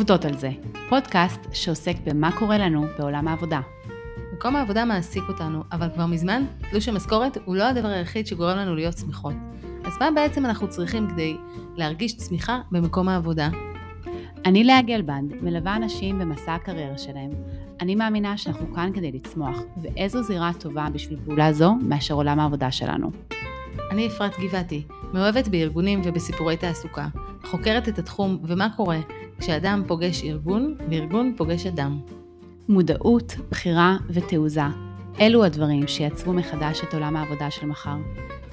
עובדות על זה, פודקאסט שעוסק במה קורה לנו בעולם העבודה. מקום העבודה מעסיק אותנו, אבל כבר מזמן תלוש המשכורת הוא לא הדבר היחיד שגורם לנו להיות שמחות. אז מה בעצם אנחנו צריכים כדי להרגיש צמיחה במקום העבודה? אני לאה גלבנד, מלווה אנשים במסע הקריירה שלהם. אני מאמינה שאנחנו כאן כדי לצמוח, ואיזו זירה טובה בשביל פעולה זו מאשר עולם העבודה שלנו. אני אפרת גבעתי, מאוהבת בארגונים ובסיפורי תעסוקה, חוקרת את התחום ומה קורה כשאדם פוגש ארגון וארגון פוגש אדם. מודעות, בחירה ותעוזה, אלו הדברים שיצרו מחדש את עולם העבודה של מחר.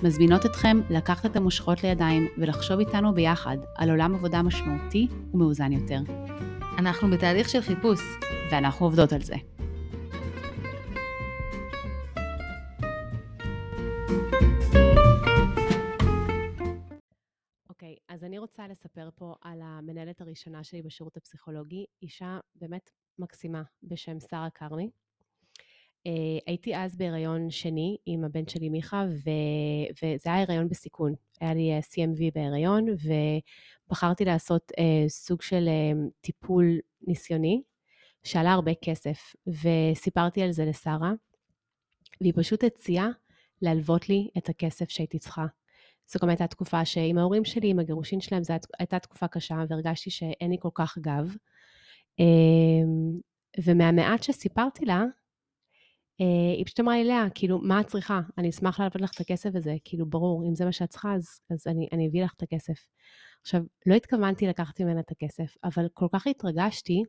מזמינות אתכם לקחת את המושכות לידיים ולחשוב איתנו ביחד על עולם עבודה משמעותי ומאוזן יותר. אנחנו בתהליך של חיפוש. ואנחנו עובדות על זה. אוקיי, okay, אז אני רוצה לספר פה על המנהלת הראשונה שלי בשירות הפסיכולוגי, אישה באמת מקסימה בשם שרה קרני. Uh, הייתי אז בהיריון שני עם הבן שלי מיכה, ו... וזה היה הריון בסיכון. היה לי uh, CMV בהיריון, ובחרתי לעשות uh, סוג של uh, טיפול ניסיוני, שעלה הרבה כסף, וסיפרתי על זה לשרה, והיא פשוט הציעה להלוות לי את הכסף שהייתי צריכה. זו גם הייתה תקופה שעם ההורים שלי, עם הגירושין שלהם, זו הייתה תקופה קשה, והרגשתי שאין לי כל כך גב. ומהמעט שסיפרתי לה, אה, היא פשוט אמרה לי, לאה, כאילו, מה את צריכה? אני אשמח להלוות לך את הכסף הזה, כאילו, ברור, אם זה מה שאת צריכה, אז, אז אני, אני אביא לך את הכסף. עכשיו, לא התכוונתי לקחת ממנה את הכסף, אבל כל כך התרגשתי,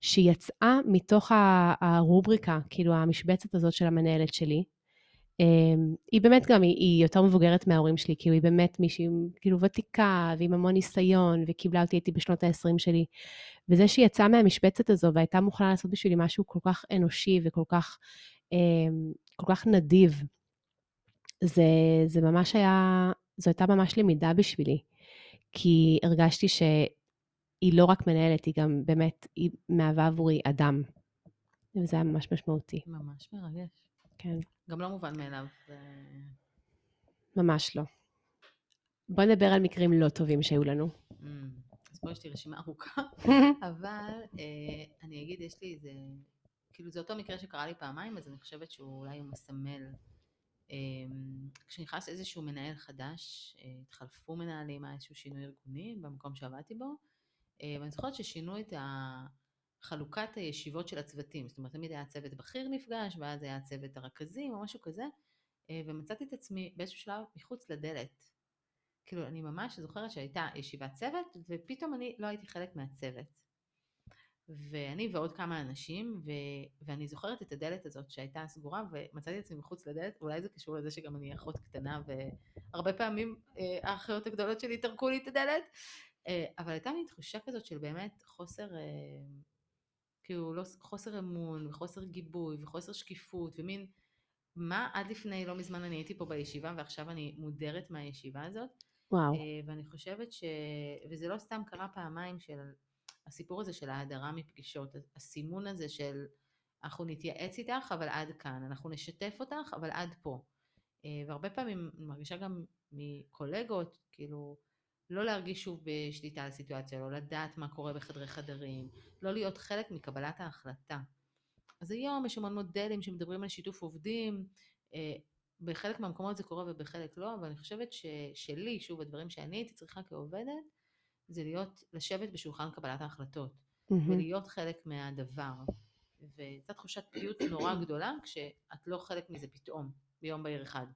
שהיא יצאה מתוך הרובריקה, כאילו, המשבצת הזאת של המנהלת שלי. אמ, היא באמת גם, היא, היא יותר מבוגרת מההורים שלי, כאילו, היא באמת מישהי, כאילו, ותיקה, ועם המון ניסיון, וקיבלה אותי, הייתי בשנות ה-20 שלי. וזה שהיא יצאה מהמשבצת הזו והייתה מוכנה לעשות בשבילי משהו כל כך אנושי וכל כך, אה, כל כך נדיב, זה, זה ממש היה, זו הייתה ממש למידה בשבילי. כי הרגשתי שהיא לא רק מנהלת, היא גם באמת, היא מהווה עבורי אדם. וזה היה ממש משמעותי. ממש מרגש. כן. גם לא מובן מאליו. ממש לא. בוא נדבר על מקרים לא טובים שהיו לנו. Mm. אז פה יש לי רשימה ארוכה, אבל אה, אני אגיד, יש לי איזה, כאילו זה אותו מקרה שקרה לי פעמיים, אז אני חושבת שהוא אולי מסמל. אה, כשנכנס איזשהו מנהל חדש, אה, התחלפו מנהלים, היה איזשהו שינוי ארגוני במקום שעבדתי בו, אה, ואני זוכרת ששינו את חלוקת הישיבות של הצוותים, זאת אומרת תמיד היה צוות בכיר נפגש, ואז היה צוות הרכזים או משהו כזה, אה, ומצאתי את עצמי באיזשהו שלב מחוץ לדלת. כאילו אני ממש זוכרת שהייתה ישיבת צוות ופתאום אני לא הייתי חלק מהצוות. ואני ועוד כמה אנשים ו... ואני זוכרת את הדלת הזאת שהייתה סגורה ומצאתי את עצמי מחוץ לדלת, אולי זה קשור לזה שגם אני אחות קטנה והרבה פעמים אה, האחיות הגדולות שלי טרקו לי את הדלת, אה, אבל הייתה לי תחושה כזאת של באמת חוסר, כאילו לא, חוסר אמון וחוסר גיבוי וחוסר שקיפות ומין מה עד לפני לא מזמן אני הייתי פה בישיבה ועכשיו אני מודרת מהישיבה הזאת וואו. אה, ואני חושבת ש... וזה לא סתם קרה פעמיים של הסיפור הזה של ההדרה מפגישות, הסימון הזה של אנחנו נתייעץ איתך אבל עד כאן, אנחנו נשתף אותך אבל עד פה. אה, והרבה פעמים אני מרגישה גם מקולגות, כאילו, לא להרגיש שוב בשליטה על הסיטואציה, לא לדעת מה קורה בחדרי חדרים, לא להיות חלק מקבלת ההחלטה. אז היום יש המון מודלים שמדברים על שיתוף עובדים, אה, בחלק מהמקומות זה קורה ובחלק לא, אבל אני חושבת ששלי, שוב, הדברים שאני הייתי צריכה כעובדת, זה להיות, לשבת בשולחן קבלת ההחלטות, mm-hmm. ולהיות חלק מהדבר. וזו תחושת פגיעות נורא גדולה כשאת לא חלק מזה פתאום, ביום בהיר אחד.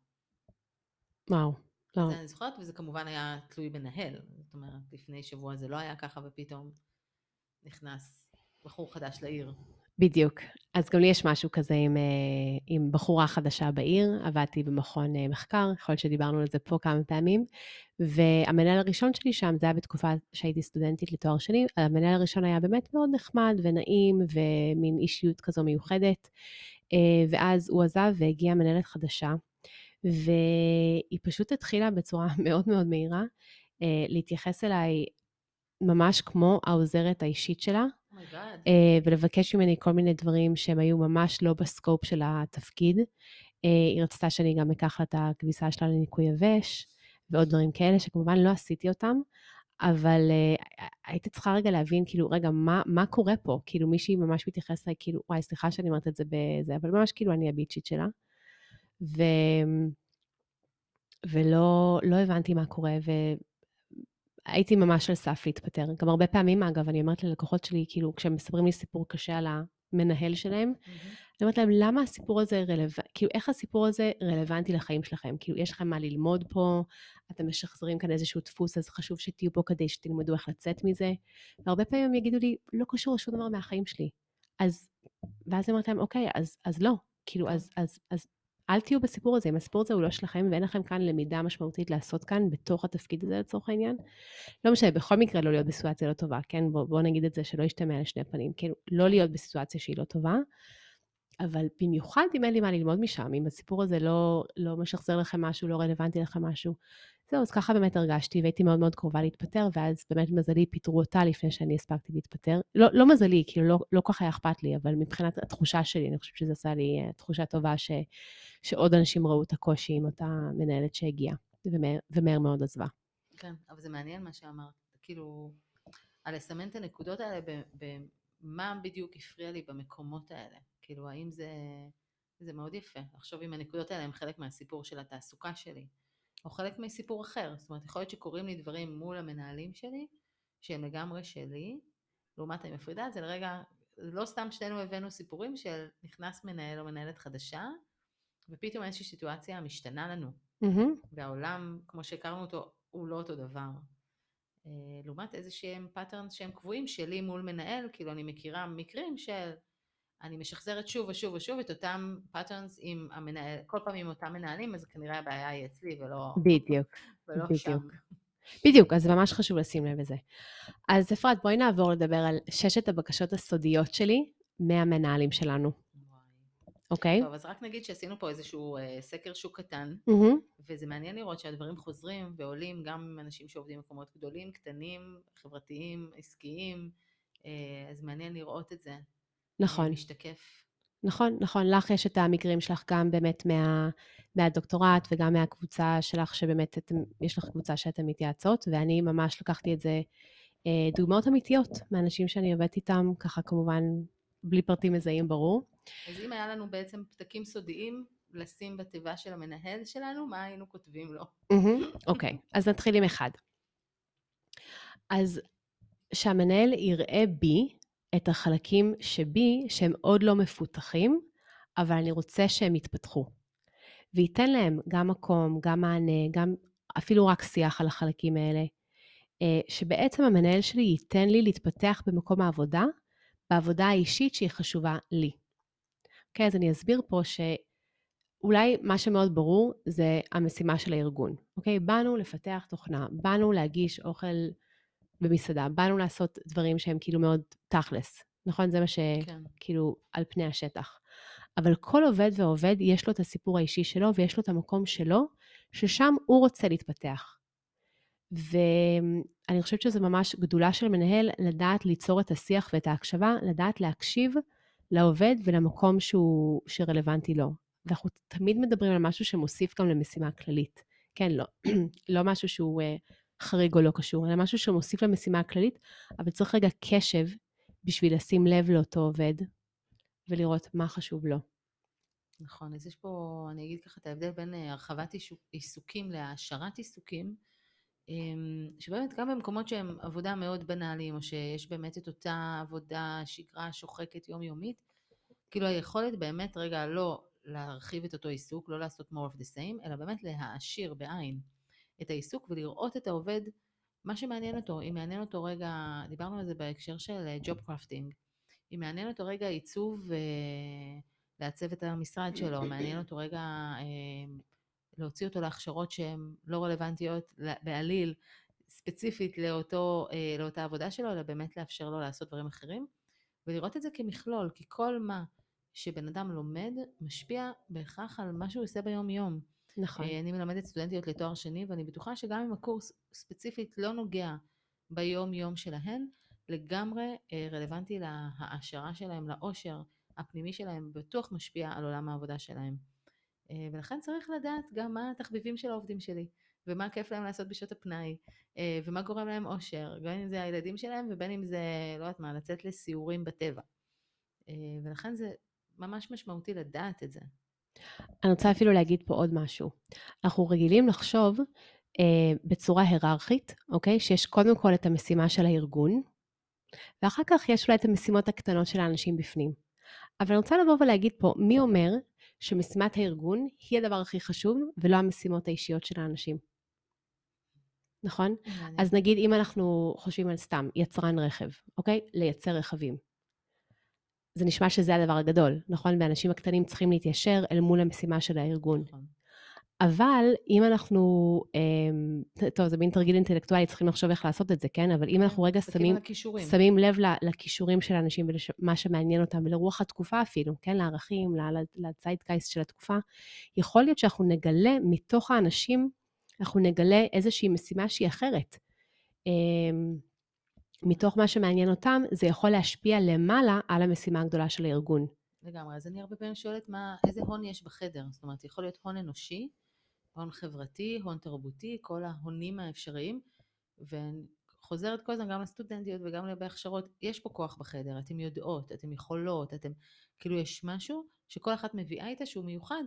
וואו. לא. זה אני זוכרת, וזה כמובן היה תלוי בנהל. זאת אומרת, לפני שבוע זה לא היה ככה, ופתאום נכנס בחור חדש לעיר. בדיוק. אז גם לי יש משהו כזה עם, אה, עם בחורה חדשה בעיר, עבדתי במכון אה, מחקר, יכול להיות שדיברנו על זה פה כמה פעמים, והמנהל הראשון שלי שם, זה היה בתקופה שהייתי סטודנטית לתואר שני, המנהל הראשון היה באמת מאוד נחמד ונעים ומין אישיות כזו מיוחדת, אה, ואז הוא עזב והגיעה מנהלת חדשה, והיא פשוט התחילה בצורה מאוד מאוד מהירה להתייחס אליי ממש כמו העוזרת האישית שלה, Oh uh, ולבקש ממני כל מיני דברים שהם היו ממש לא בסקופ של התפקיד. Uh, היא רצתה שאני גם אקח לה את הכביסה שלה לניקוי יבש, ועוד דברים כאלה, שכמובן לא עשיתי אותם, אבל uh, הייתי צריכה רגע להבין, כאילו, רגע, מה, מה קורה פה? כאילו, מישהי ממש מתייחסת אליי, כאילו, וואי, סליחה שאני אומרת את זה בזה, אבל ממש כאילו אני הביצ'ית שלה. ו... ולא לא הבנתי מה קורה, והייתי ממש על סף להתפטר. גם הרבה פעמים, אגב, אני אומרת ללקוחות שלי, כאילו, כשהם מספרים לי סיפור קשה על המנהל שלהם, mm-hmm. אני אומרת להם, למה הסיפור הזה רלוונטי, כאילו, איך הסיפור הזה רלוונטי לחיים שלכם? כאילו, יש לכם מה ללמוד פה, אתם משחזרים כאן איזשהו דפוס, אז חשוב שתהיו פה כדי שתלמדו איך לצאת מזה. והרבה פעמים הם יגידו לי, לא קשור לשום דבר מהחיים שלי. אז, ואז אני אומרת להם, אוקיי, אז, אז לא. כאילו, כן. אז, אז, אז אל תהיו בסיפור הזה, אם הסיפור הזה הוא לא שלכם ואין לכם כאן למידה משמעותית לעשות כאן בתוך התפקיד הזה לצורך העניין. לא משנה, בכל מקרה לא להיות בסיטואציה לא טובה, כן? בואו בוא נגיד את זה שלא ישתמע לשני פנים, כאילו, לא להיות בסיטואציה שהיא לא טובה, אבל במיוחד אם אין לי מה ללמוד משם, אם הסיפור הזה לא, לא משחזר לכם משהו, לא רלוונטי לכם משהו. זהו, אז ככה באמת הרגשתי, והייתי מאוד מאוד קרובה להתפטר, ואז באמת מזלי פיטרו אותה לפני שאני הספקתי להתפטר. לא, לא מזלי, כאילו לא, לא כל כך היה אכפת לי, אבל מבחינת התחושה שלי, אני חושבת שזה עשה לי אה, תחושה טובה ש, שעוד אנשים ראו את הקושי עם אותה מנהלת שהגיעה, ומהר, ומהר מאוד עזבה. כן, אבל זה מעניין מה שאמרת, כאילו, על לסמן את הנקודות האלה, במה בדיוק הפריע לי במקומות האלה. כאילו, האם זה... זה מאוד יפה, לחשוב אם הנקודות האלה הן חלק מהסיפור של התעסוקה שלי, או חלק מסיפור אחר. זאת אומרת, יכול להיות שקורים לי דברים מול המנהלים שלי, שהם לגמרי שלי, לעומת אני מפרידה את זה לרגע, לא סתם שנינו הבאנו סיפורים של נכנס מנהל או מנהלת חדשה, ופתאום איזושהי סיטואציה משתנה לנו, mm-hmm. והעולם, כמו שהכרנו אותו, הוא לא אותו דבר. אה, לעומת איזה שהם patterns שהם קבועים שלי מול מנהל, כאילו אני מכירה מקרים של אני משחזרת שוב ושוב ושוב את אותם patterns עם המנהל, כל פעם עם אותם מנהלים, אז כנראה הבעיה היא אצלי ולא, בדיוק, ולא בדיוק. שם. בדיוק, אז ממש חשוב לשים לב לזה. אז אפרת, בואי נעבור לדבר על ששת הבקשות הסודיות שלי מהמנהלים שלנו. אוקיי? Okay. טוב, אז רק נגיד שעשינו פה איזשהו אה, סקר שוק קטן, mm-hmm. וזה מעניין לראות שהדברים חוזרים ועולים גם עם אנשים שעובדים במקומות גדולים, קטנים, חברתיים, עסקיים, אה, אז מעניין לראות את זה. נכון. משתקף. נכון, נכון. לך יש את המקרים שלך גם באמת מה, מהדוקטורט וגם מהקבוצה שלך, שבאמת אתם, יש לך קבוצה שאתן מתייעצות, ואני ממש לקחתי את זה אה, דוגמאות אמיתיות מאנשים שאני עובדת איתם, ככה כמובן בלי פרטים מזהים ברור. אז אם היה לנו בעצם פתקים סודיים לשים בתיבה של המנהל שלנו, מה היינו כותבים לו? אוקיי, okay, אז נתחיל עם אחד. אז שהמנהל יראה בי את החלקים שבי שהם עוד לא מפותחים, אבל אני רוצה שהם יתפתחו. וייתן להם גם מקום, גם מענה, גם אפילו רק שיח על החלקים האלה, אה, שבעצם המנהל שלי ייתן לי להתפתח במקום העבודה, בעבודה האישית שהיא חשובה לי. אוקיי, אז אני אסביר פה שאולי מה שמאוד ברור זה המשימה של הארגון. אוקיי, באנו לפתח תוכנה, באנו להגיש אוכל במסעדה, באנו לעשות דברים שהם כאילו מאוד תכלס, נכון? זה מה שכאילו כן. על פני השטח. אבל כל עובד ועובד יש לו את הסיפור האישי שלו ויש לו את המקום שלו, ששם הוא רוצה להתפתח. ואני חושבת שזו ממש גדולה של מנהל לדעת ליצור את השיח ואת ההקשבה, לדעת להקשיב לעובד ולמקום שהוא, שרלוונטי לו. ואנחנו תמיד מדברים על משהו שמוסיף גם למשימה כללית. כן, לא, לא משהו שהוא אה, חריג או לא קשור, אלא משהו שמוסיף למשימה הכללית, אבל צריך רגע קשב בשביל לשים לב לאותו עובד ולראות מה חשוב לו. נכון, אז יש פה, אני אגיד ככה את ההבדל בין אה, הרחבת עיסוקים להעשרת עיסוקים, אמ, שבאמת גם במקומות שהם עבודה מאוד בנאליים, או שיש באמת את אותה עבודה, שגרה שוחקת יומיומית, כאילו היכולת באמת רגע לא להרחיב את אותו עיסוק, לא לעשות more of the same, אלא באמת להעשיר בעין את העיסוק ולראות את העובד, מה שמעניין אותו, אם מעניין אותו רגע, דיברנו על זה בהקשר של ג'וב אה, קרפטינג, אם מעניין אותו רגע עיצוב אה, את המשרד שלו, מעניין אותו רגע אה, להוציא אותו להכשרות שהן לא רלוונטיות בעליל, ספציפית לאותו, לאותה עבודה שלו, אלא באמת לאפשר לו לעשות דברים אחרים, ולראות את זה כמכלול, כי כל מה שבן אדם לומד משפיע בהכרח על מה שהוא עושה ביום יום. נכון. אה, אני מלמדת סטודנטיות לתואר שני, ואני בטוחה שגם אם הקורס ספציפית לא נוגע ביום-יום שלהן, לגמרי אה, רלוונטי להעשרה שלהם, לאושר הפנימי שלהם, בטוח משפיע על עולם העבודה שלהם. אה, ולכן צריך לדעת גם מה התחביבים של העובדים שלי, ומה כיף להם לעשות בשעות הפנאי, ומה גורם להם אושר, גם אם זה הילדים שלהם ובין אם זה, לא יודעת מה, לצאת לסיורים בטבע. ולכן זה ממש משמעותי לדעת את זה. אני רוצה אפילו להגיד פה עוד משהו. אנחנו רגילים לחשוב אה, בצורה היררכית, אוקיי? שיש קודם כל את המשימה של הארגון, ואחר כך יש אולי את המשימות הקטנות של האנשים בפנים. אבל אני רוצה לבוא ולהגיד פה, מי אומר שמשימת הארגון היא הדבר הכי חשוב, ולא המשימות האישיות של האנשים? נכון? אז נגיד אם אנחנו חושבים על סתם יצרן רכב, אוקיי? לייצר רכבים. זה נשמע שזה הדבר הגדול, נכון? ואנשים הקטנים צריכים להתיישר אל מול המשימה של הארגון. נכון. אבל אם אנחנו, אה, טוב, זה מין תרגיל אינטלקטואלי, צריכים לחשוב איך לעשות את זה, כן? אבל אם כן, אנחנו רגע שמים, שמים לב לכישורים של האנשים ולמה שמעניין אותם, ולרוח התקופה אפילו, כן? לערכים, לציידקייסט של התקופה, יכול להיות שאנחנו נגלה מתוך האנשים, אנחנו נגלה איזושהי משימה שהיא אחרת. מתוך מה שמעניין אותם, זה יכול להשפיע למעלה על המשימה הגדולה של הארגון. לגמרי, אז אני הרבה פעמים שואלת מה, איזה הון יש בחדר, זאת אומרת, יכול להיות הון אנושי, הון חברתי, הון תרבותי, כל ההונים האפשריים, ואני חוזרת כל הזמן גם לסטודנטיות וגם בהכשרות, יש פה כוח בחדר, אתן יודעות, אתן יכולות, אתן, כאילו יש משהו שכל אחת מביאה איתה שהוא מיוחד,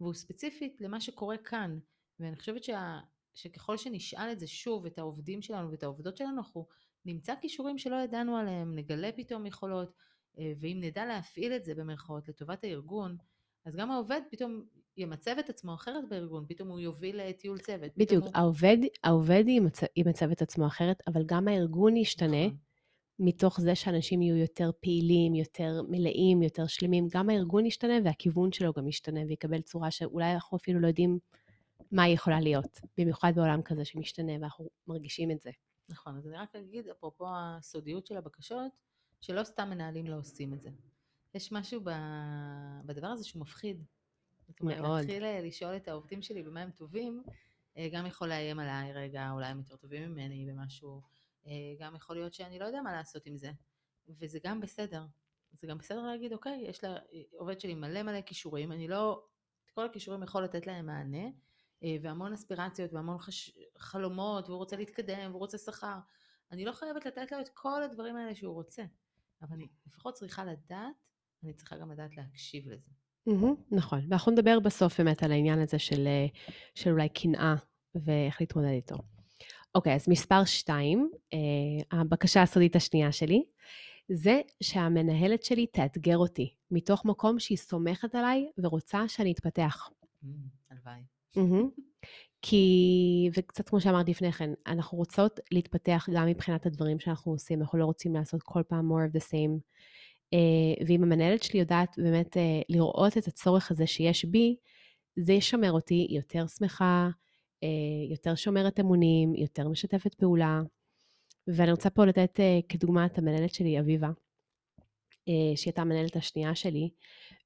והוא ספציפית למה שקורה כאן, ואני חושבת שה, שככל שנשאל את זה שוב, את העובדים שלנו ואת העובדות שלנו, אנחנו נמצא כישורים שלא ידענו עליהם, נגלה פתאום יכולות, אה, ואם נדע להפעיל את זה במרכאות לטובת הארגון, אז גם העובד פתאום ימצב את עצמו אחרת בארגון, פתאום הוא יוביל אה, טיול צוות. בדיוק, הוא... העובד, העובד ימצב את עצמו אחרת, אבל גם הארגון ישתנה. נכון. מתוך זה שאנשים יהיו יותר פעילים, יותר מלאים, יותר שלמים, גם הארגון ישתנה והכיוון שלו גם ישתנה ויקבל צורה שאולי אנחנו אפילו לא יודעים מה היא יכולה להיות, במיוחד בעולם כזה שמשתנה ואנחנו מרגישים את זה. נכון, אז אני רק אגיד, אפרופו הסודיות של הבקשות, שלא סתם מנהלים לא עושים את זה. יש משהו בדבר הזה שהוא מפחיד. זאת אומרת, מאוד. להתחיל אה, לשאול את העובדים שלי במה הם טובים, אה, גם יכול לאיים עליי רגע, אולי הם יותר טובים ממני במשהו, אה, גם יכול להיות שאני לא יודע מה לעשות עם זה, וזה גם בסדר. זה גם בסדר להגיד, אוקיי, יש לעובד שלי מלא מלא כישורים, אני לא, את כל הכישורים יכול לתת להם מענה, והמון אספירציות והמון חש... חלומות, והוא רוצה להתקדם, והוא רוצה שכר. אני לא חייבת לתת לו את כל הדברים האלה שהוא רוצה, אבל אני לפחות צריכה לדעת, אני צריכה גם לדעת להקשיב לזה. Mm-hmm, נכון, ואנחנו נדבר בסוף באמת על העניין הזה של, אה, של אולי קנאה ואיך להתמודד איתו. אוקיי, אז מספר שתיים, אה, הבקשה הסודית השנייה שלי, זה שהמנהלת שלי תאתגר אותי, מתוך מקום שהיא סומכת עליי ורוצה שאני אתפתח. Mm, הלוואי. Mm-hmm. כי, וקצת כמו שאמרתי לפני כן, אנחנו רוצות להתפתח גם מבחינת הדברים שאנחנו עושים, אנחנו לא רוצים לעשות כל פעם more of the same. Uh, ואם המנהלת שלי יודעת באמת uh, לראות את הצורך הזה שיש בי, זה ישמר אותי יותר שמחה, uh, יותר שומרת אמונים, יותר משתפת פעולה. ואני רוצה פה לתת כדוגמה את המנהלת שלי, אביבה, שהיא הייתה המנהלת השנייה שלי,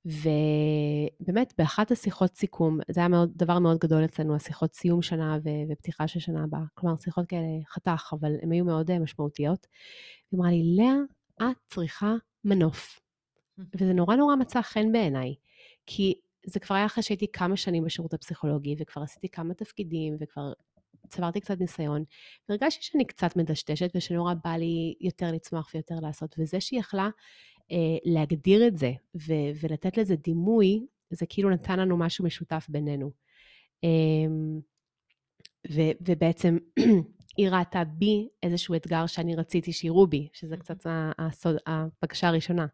ובאמת, באחת השיחות סיכום, זה היה מאוד, דבר מאוד גדול אצלנו, השיחות סיום שנה ו- ופתיחה של שנה הבאה. כלומר, שיחות כאלה חתך, אבל הן היו מאוד אה, משמעותיות. היא אמרה לי, לאה, את צריכה מנוף. וזה נורא נורא מצא חן בעיניי, כי זה כבר היה אחרי שהייתי כמה שנים בשירות הפסיכולוגי, וכבר עשיתי כמה תפקידים, וכבר צברתי קצת ניסיון, והרגשתי שאני קצת מדשדשת, ושנורא בא לי יותר לצמוח ויותר לעשות. וזה שהיא יכלה להגדיר את זה ו- ולתת לזה דימוי, זה כאילו נתן לנו משהו משותף בינינו. אה, ו- ובעצם היא ראתה בי איזשהו אתגר שאני רציתי שיראו בי, שזה קצת הסוד, הבקשה הראשונה.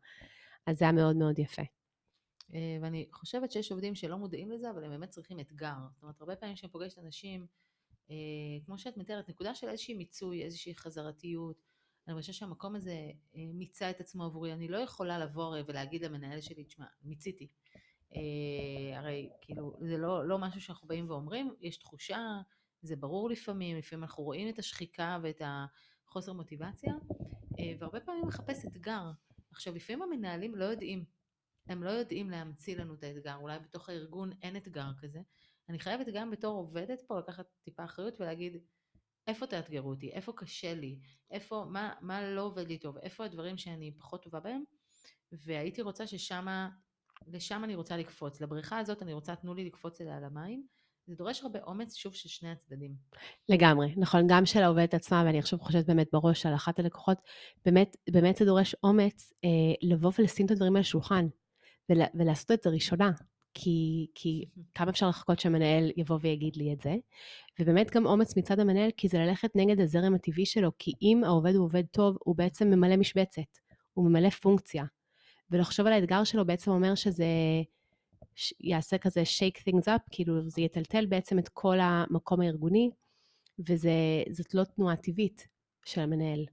אז זה היה מאוד מאוד יפה. אה, ואני חושבת שיש עובדים שלא מודעים לזה, אבל הם באמת צריכים אתגר. זאת אומרת, הרבה פעמים כשאני פוגשת אנשים, אה, כמו שאת מתארת, נקודה של איזושהי מיצוי, איזושהי חזרתיות, אני חושבת שהמקום הזה אה, מיצה את עצמו עבורי. אני לא יכולה לבוא ולהגיד למנהל שלי, תשמע, מיציתי. אה, הרי כאילו זה לא, לא משהו שאנחנו באים ואומרים, יש תחושה, זה ברור לפעמים, לפעמים אנחנו רואים את השחיקה ואת החוסר מוטיבציה, אה, והרבה פעמים מחפש אתגר. עכשיו לפעמים המנהלים לא יודעים, הם לא יודעים להמציא לנו את האתגר, אולי בתוך הארגון אין אתגר כזה. אני חייבת גם בתור עובדת פה לקחת טיפה אחריות ולהגיד, איפה תאתגרו אותי, איפה קשה לי, איפה, מה, מה לא עובד לי טוב, איפה הדברים שאני פחות טובה בהם, והייתי רוצה ששמה, לשם אני רוצה לקפוץ, לבריכה הזאת אני רוצה, תנו לי לקפוץ אליה על המים, זה דורש הרבה אומץ, שוב, של שני הצדדים. לגמרי, נכון, גם של העובדת עצמה, ואני עכשיו חושבת באמת בראש על אחת הלקוחות, באמת, באמת זה דורש אומץ אה, לבוא ולשים את הדברים על השולחן, ול, ולעשות את זה ראשונה, כי, כי כמה אפשר לחכות שהמנהל יבוא ויגיד לי את זה, ובאמת גם אומץ מצד המנהל, כי זה ללכת נגד הזרם הטבעי שלו, כי אם העובד הוא עובד טוב, הוא בעצם ממלא משבצת, הוא ממלא פונקציה, ולחשוב על האתגר שלו בעצם אומר שזה... יעשה כזה shake things up, כאילו זה יטלטל בעצם את כל המקום הארגוני, וזאת לא תנועה טבעית של המנהל.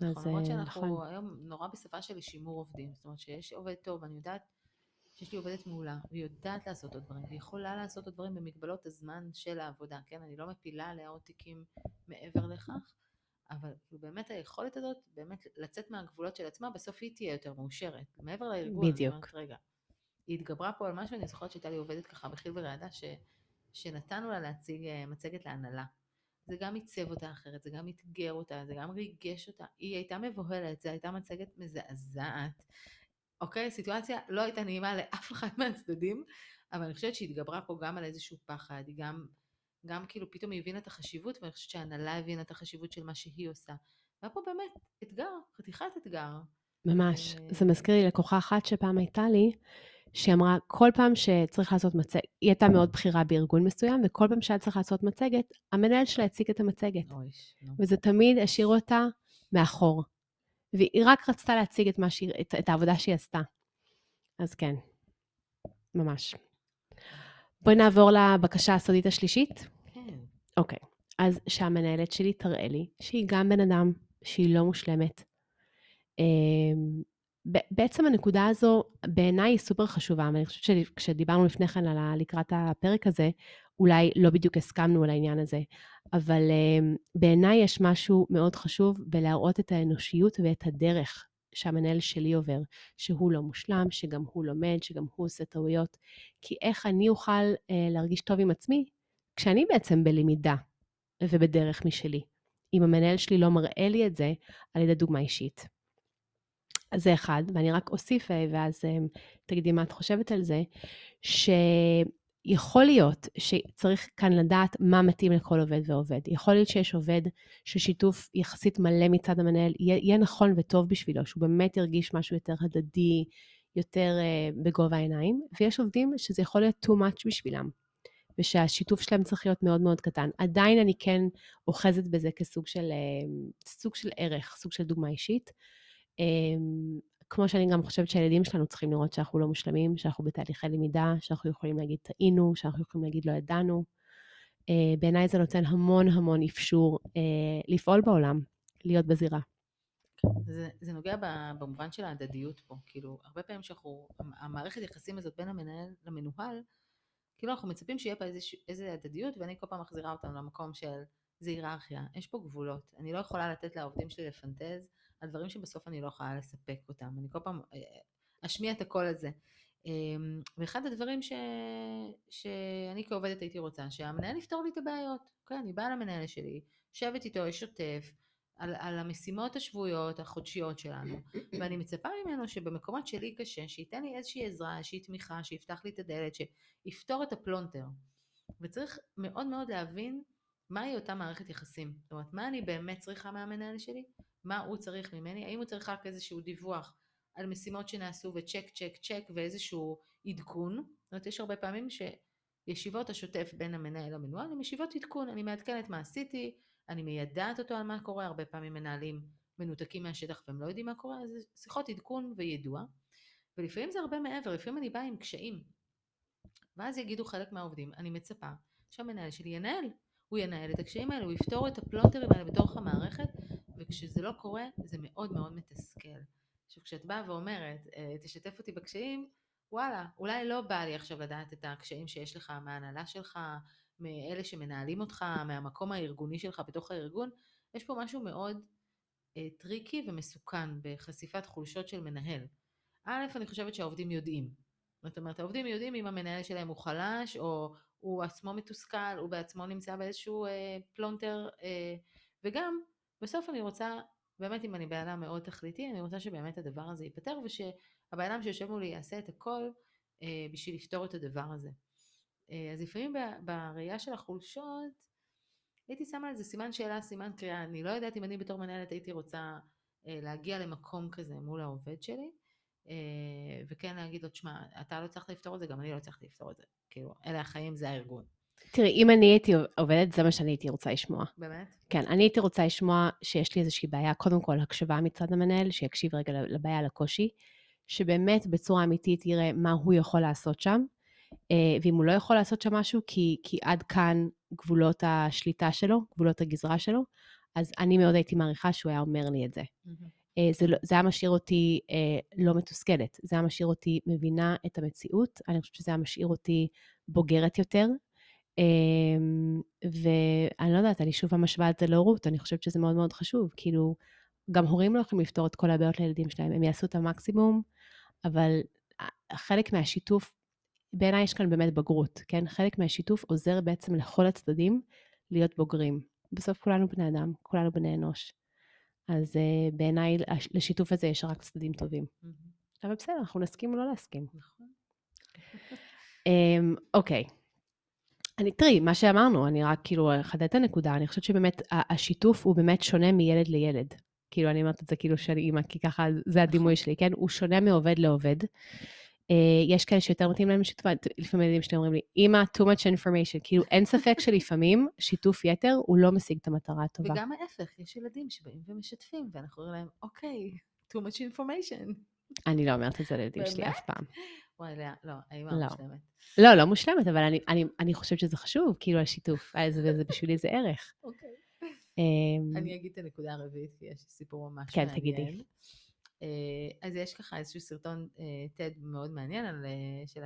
נכון, למרות שאנחנו נכון. היום נורא בשפה של שימור עובדים, זאת אומרת שיש עובד טוב, אני יודעת שיש לי עובדת מעולה, והיא יודעת לעשות עוד דברים, והיא יכולה לעשות עוד דברים במגבלות הזמן של העבודה, כן? אני לא מפילה עליה עוד תיקים מעבר לכך, אבל כאילו באמת היכולת הזאת, באמת לצאת מהגבולות של עצמה, בסוף היא תהיה יותר מאושרת. מעבר לארגון, בדיוק. אני אומרת, רגע, היא התגברה פה על משהו, אני זוכרת שהייתה לי עובדת ככה בחיל ורעדה, ש, שנתנו לה להציג אה, מצגת להנהלה. זה גם עיצב אותה אחרת, זה גם אתגר אותה, זה גם ריגש אותה. היא הייתה מבוהלת, זו הייתה מצגת מזעזעת. אוקיי, סיטואציה לא הייתה נעימה לאף אחד מהצדדים, אבל אני חושבת שהיא התגברה פה גם על איזשהו פחד, היא גם, גם כאילו פתאום היא הבינה את החשיבות, ואני חושבת שההנהלה הבינה את החשיבות של מה שהיא עושה. והיה פה באמת אתגר, חתיכת אתגר. ממש. ו... זה מזכיר לי לקוחה אחת שפעם הייתה לי, שהיא אמרה, כל פעם שצריך לעשות מצגת, היא הייתה מאוד בכירה בארגון מסוים, וכל פעם שהיה צריך לעשות מצגת, המנהל שלה הציג את המצגת. אוי, וזה תמיד השאיר אותה מאחור. והיא רק רצתה להציג את, שהיא, את, את העבודה שהיא עשתה. אז כן, ממש. בואי נעבור לבקשה הסודית השלישית. כן. אוקיי, אז שהמנהלת שלי תראה לי שהיא גם בן אדם, שהיא לא מושלמת. אמ, בעצם הנקודה הזו בעיניי היא סופר חשובה, ואני חושבת שכשדיברנו לפני כן על לקראת הפרק הזה, אולי לא בדיוק הסכמנו על העניין הזה, אבל uh, בעיניי יש משהו מאוד חשוב בלהראות את האנושיות ואת הדרך שהמנהל שלי עובר, שהוא לא מושלם, שגם הוא לומד, שגם הוא עושה טעויות, כי איך אני אוכל uh, להרגיש טוב עם עצמי כשאני בעצם בלמידה ובדרך משלי, אם המנהל שלי לא מראה לי את זה על ידי דוגמה אישית. אז זה אחד, ואני רק אוסיף, אה, ואז אה, תגידי מה את חושבת על זה, שיכול להיות שצריך כאן לדעת מה מתאים לכל עובד ועובד. יכול להיות שיש עובד ששיתוף יחסית מלא מצד המנהל יהיה, נכון וטוב בשבילו, שהוא באמת ירגיש משהו יותר הדדי, יותר uh, בגובה העיניים, ויש עובדים שזה יכול להיות too much בשבילם, ושהשיתוף שלהם צריך להיות מאוד מאוד קטן. עדיין אני כן אוחזת בזה כסוג של, uh, סוג של ערך, סוג של דוגמה אישית. אמ, כמו שאני גם חושבת שהילדים שלנו צריכים לראות שאנחנו לא מושלמים, שאנחנו בתהליכי למידה, שאנחנו יכולים להגיד טעינו, שאנחנו יכולים להגיד לא ידענו. אה, בעיניי זה נותן המון המון אפשור אה, לפעול בעולם, להיות בזירה. זה, זה נוגע במובן של ההדדיות פה, כאילו, הרבה פעמים שאנחנו, המערכת יחסים הזאת בין המנהל למנוהל, כאילו אנחנו מצפים שיהיה פה איזה, הדדיות, ואני כל פעם מחזירה אותנו למקום של זה היררכיה, יש פה גבולות, אני לא יכולה לתת לעובדים שלי לפנטז על דברים שבסוף אני לא יכולה לספק אותם. אני כל פעם אה, אשמיע את הקול הזה. אמ, ואחד הדברים ש... שאני כעובדת הייתי רוצה, שהמנהל יפתור לי את הבעיות. כן, אני באה למנהל שלי, יושבת איתו, יש שוטף, על, על המשימות השבועיות, החודשיות שלנו, ואני מצפה ממנו שבמקומות שלי קשה, שייתן לי איזושהי עזרה, איזושהי תמיכה, שיפתח לי את הדלת, שיפתור את הפלונטר. וצריך מאוד מאוד להבין מהי אותה מערכת יחסים. זאת אומרת, מה אני באמת צריכה מהמנהל שלי, מה הוא צריך ממני, האם הוא צריך רק איזשהו דיווח על משימות שנעשו וצ'ק צ'ק צ'ק ואיזשהו עדכון, זאת אומרת יש הרבה פעמים שישיבות השוטף בין המנהל למנוהל הן ישיבות עדכון, אני מעדכנת מה עשיתי, אני מיידעת אותו על מה קורה, הרבה פעמים מנהלים מנותקים מהשטח והם לא יודעים מה קורה, אז שיחות עדכון ויידוע, ולפעמים זה הרבה מעבר, לפעמים אני באה עם קשיים, ואז יגידו חלק מהעובדים, אני מצפה שהמנהל שלי ינהל, הוא ינהל את הקשיים האלה, הוא יפתור את הפלונטרים האלה בתוך המערכת, וכשזה לא קורה זה מאוד מאוד מתסכל. עכשיו כשאת באה ואומרת אה, תשתף אותי בקשיים, וואלה, אולי לא בא לי עכשיו לדעת את הקשיים שיש לך מההנהלה שלך, מאלה שמנהלים אותך, מהמקום הארגוני שלך בתוך הארגון, יש פה משהו מאוד אה, tricky ומסוכן בחשיפת חולשות של מנהל. א', אני חושבת שהעובדים יודעים. זאת אומרת, העובדים יודעים אם המנהל שלהם הוא חלש, או הוא עצמו מתוסכל, הוא בעצמו נמצא באיזשהו אה, פלונטר, אה, וגם בסוף אני רוצה, באמת אם אני בן אדם מאוד תכליתי, אני רוצה שבאמת הדבר הזה ייפתר ושהבן אדם שיושב מולי יעשה את הכל אה, בשביל לפתור את הדבר הזה. אה, אז לפעמים בראייה של החולשות, הייתי שמה על זה סימן שאלה, סימן קריאה. אני לא יודעת אם אני בתור מנהלת הייתי רוצה אה, להגיע למקום כזה מול העובד שלי, אה, וכן להגיד לו, תשמע, אתה לא הצלחת לפתור את זה, גם אני לא הצלחתי לפתור את זה. כאילו, אלה החיים, זה הארגון. תראי, אם אני הייתי עובדת, זה מה שאני הייתי רוצה לשמוע. באמת? כן, אני הייתי רוצה לשמוע שיש לי איזושהי בעיה, קודם כל הקשבה מצד המנהל, שיקשיב רגע לבעיה, לקושי, שבאמת בצורה אמיתית יראה מה הוא יכול לעשות שם, אה, ואם הוא לא יכול לעשות שם משהו, כי, כי עד כאן גבולות השליטה שלו, גבולות הגזרה שלו, אז אני מאוד הייתי מעריכה שהוא היה אומר לי את זה. Mm-hmm. זה, לא, זה היה משאיר אותי אה, לא מתוסכלת, זה היה משאיר אותי מבינה את המציאות, אני חושבת שזה היה משאיר אותי בוגרת יותר, ואני לא יודעת, אני שוב משווה את זה להורות, אני חושבת שזה מאוד מאוד חשוב. כאילו, גם הורים לא יכולים לפתור את כל הבעיות לילדים שלהם, הם יעשו את המקסימום, אבל חלק מהשיתוף, בעיניי יש כאן באמת בגרות, כן? חלק מהשיתוף עוזר בעצם לכל הצדדים להיות בוגרים. בסוף כולנו בני אדם, כולנו בני אנוש. אז uh, בעיניי לשיתוף הזה יש רק צדדים טובים. Mm-hmm. אבל בסדר, אנחנו נסכים או לא להסכים. נכון. um, אוקיי. okay. אני, תראי, מה שאמרנו, אני רק כאילו אחדד את הנקודה, אני חושבת שבאמת השיתוף הוא באמת שונה מילד לילד. כאילו, אני אומרת את זה כאילו של אימא, כי ככה זה הדימוי שלי, כן? הוא שונה מעובד לעובד. Uh, יש כאלה שיותר מתאים להם לשיתוף, לפעמים ילדים שלי אומרים לי, אימא, too much information. כאילו, אין ספק שלפעמים שיתוף יתר הוא לא משיג את המטרה הטובה. וגם ההפך, יש ילדים שבאים ומשתפים, ואנחנו אומרים להם, אוקיי, too much information. אני לא אומרת את זה לילדים שלי אף פעם. וואי, לאה, לא, האימא לא. מושלמת. לא, לא מושלמת, אבל אני, אני, אני חושבת שזה חשוב, כאילו, השיתוף, וזה בשבילי זה ערך. אוקיי. אמ, אני אגיד את הנקודה הרביעית, כי יש סיפור ממש מעניין. כן, תגידי. אה, אז יש ככה איזשהו סרטון TED אה, מאוד מעניין על, אה, של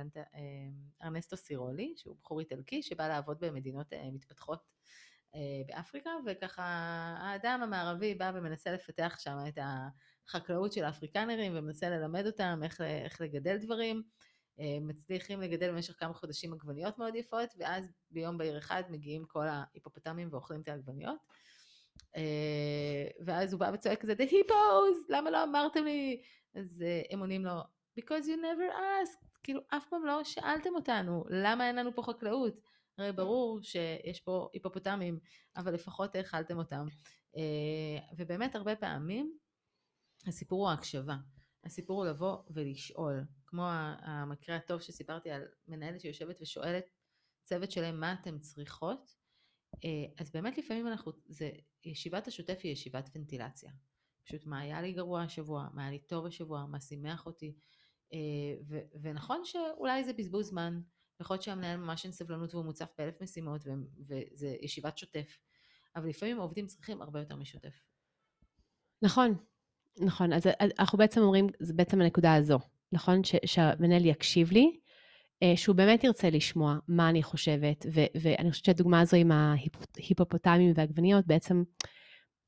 ארנסטו סירולי, שהוא בחור איטלקי שבא לעבוד במדינות מתפתחות באפריקה, וככה האדם המערבי בא ומנסה לפתח שם את החקלאות של האפריקנרים ומנסה ללמד אותם איך, איך לגדל דברים. מצליחים לגדל במשך כמה חודשים עגבניות מאוד יפות, ואז ביום בהיר אחד מגיעים כל ההיפופוטמים ואוכלים את העגבניות. ואז הוא בא וצועק כזה, The hippos, למה לא אמרתם לי? אז הם עונים לו, because you never asked, כאילו אף פעם לא שאלתם אותנו, למה אין לנו פה חקלאות? הרי ברור שיש פה היפופוטמים, אבל לפחות האכלתם אותם. ובאמת הרבה פעמים הסיפור הוא ההקשבה. הסיפור הוא לבוא ולשאול, כמו המקרה הטוב שסיפרתי על מנהלת שיושבת ושואלת צוות שלם מה אתן צריכות, אה, אז באמת לפעמים אנחנו, זה, ישיבת השוטף היא ישיבת ונטילציה. פשוט מה היה לי גרוע השבוע, מה היה לי טוב השבוע, מה שימח אותי. אה, ו, ונכון שאולי זה בזבוז זמן, יכול להיות שהמנהל ממש אין סבלנות והוא מוצף באלף משימות וזה ישיבת שוטף, אבל לפעמים העובדים צריכים הרבה יותר משוטף. נכון, נכון, אז אנחנו בעצם אומרים, זה בעצם הנקודה הזו, נכון? שהמנהל יקשיב לי, אה, שהוא באמת ירצה לשמוע מה אני חושבת, ו, ואני חושבת שהדוגמה הזו עם ההיפופוטמים והעגבניות, בעצם,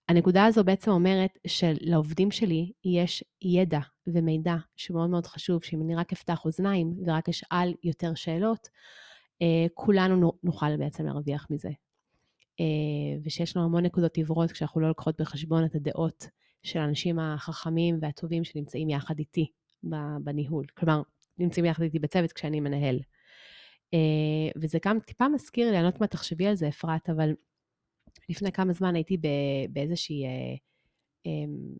הנקודה הזו בעצם אומרת שלעובדים שלי יש ידע ומידע שמאוד מאוד חשוב, שאם אני רק אפתח אוזניים ורק אשאל יותר שאלות, אה, כולנו נוכל בעצם להרוויח מזה. אה, ושיש לנו המון נקודות עיוורות כשאנחנו לא לוקחות בחשבון את הדעות של האנשים החכמים והטובים שנמצאים יחד איתי בניהול. כלומר, נמצאים יחד איתי בצוות כשאני מנהל. אה, וזה גם טיפה מזכיר לי, אני לא יודעת מה תחשבי על זה, אפרת, אבל לפני כמה זמן הייתי באיזושהי אה, אמ,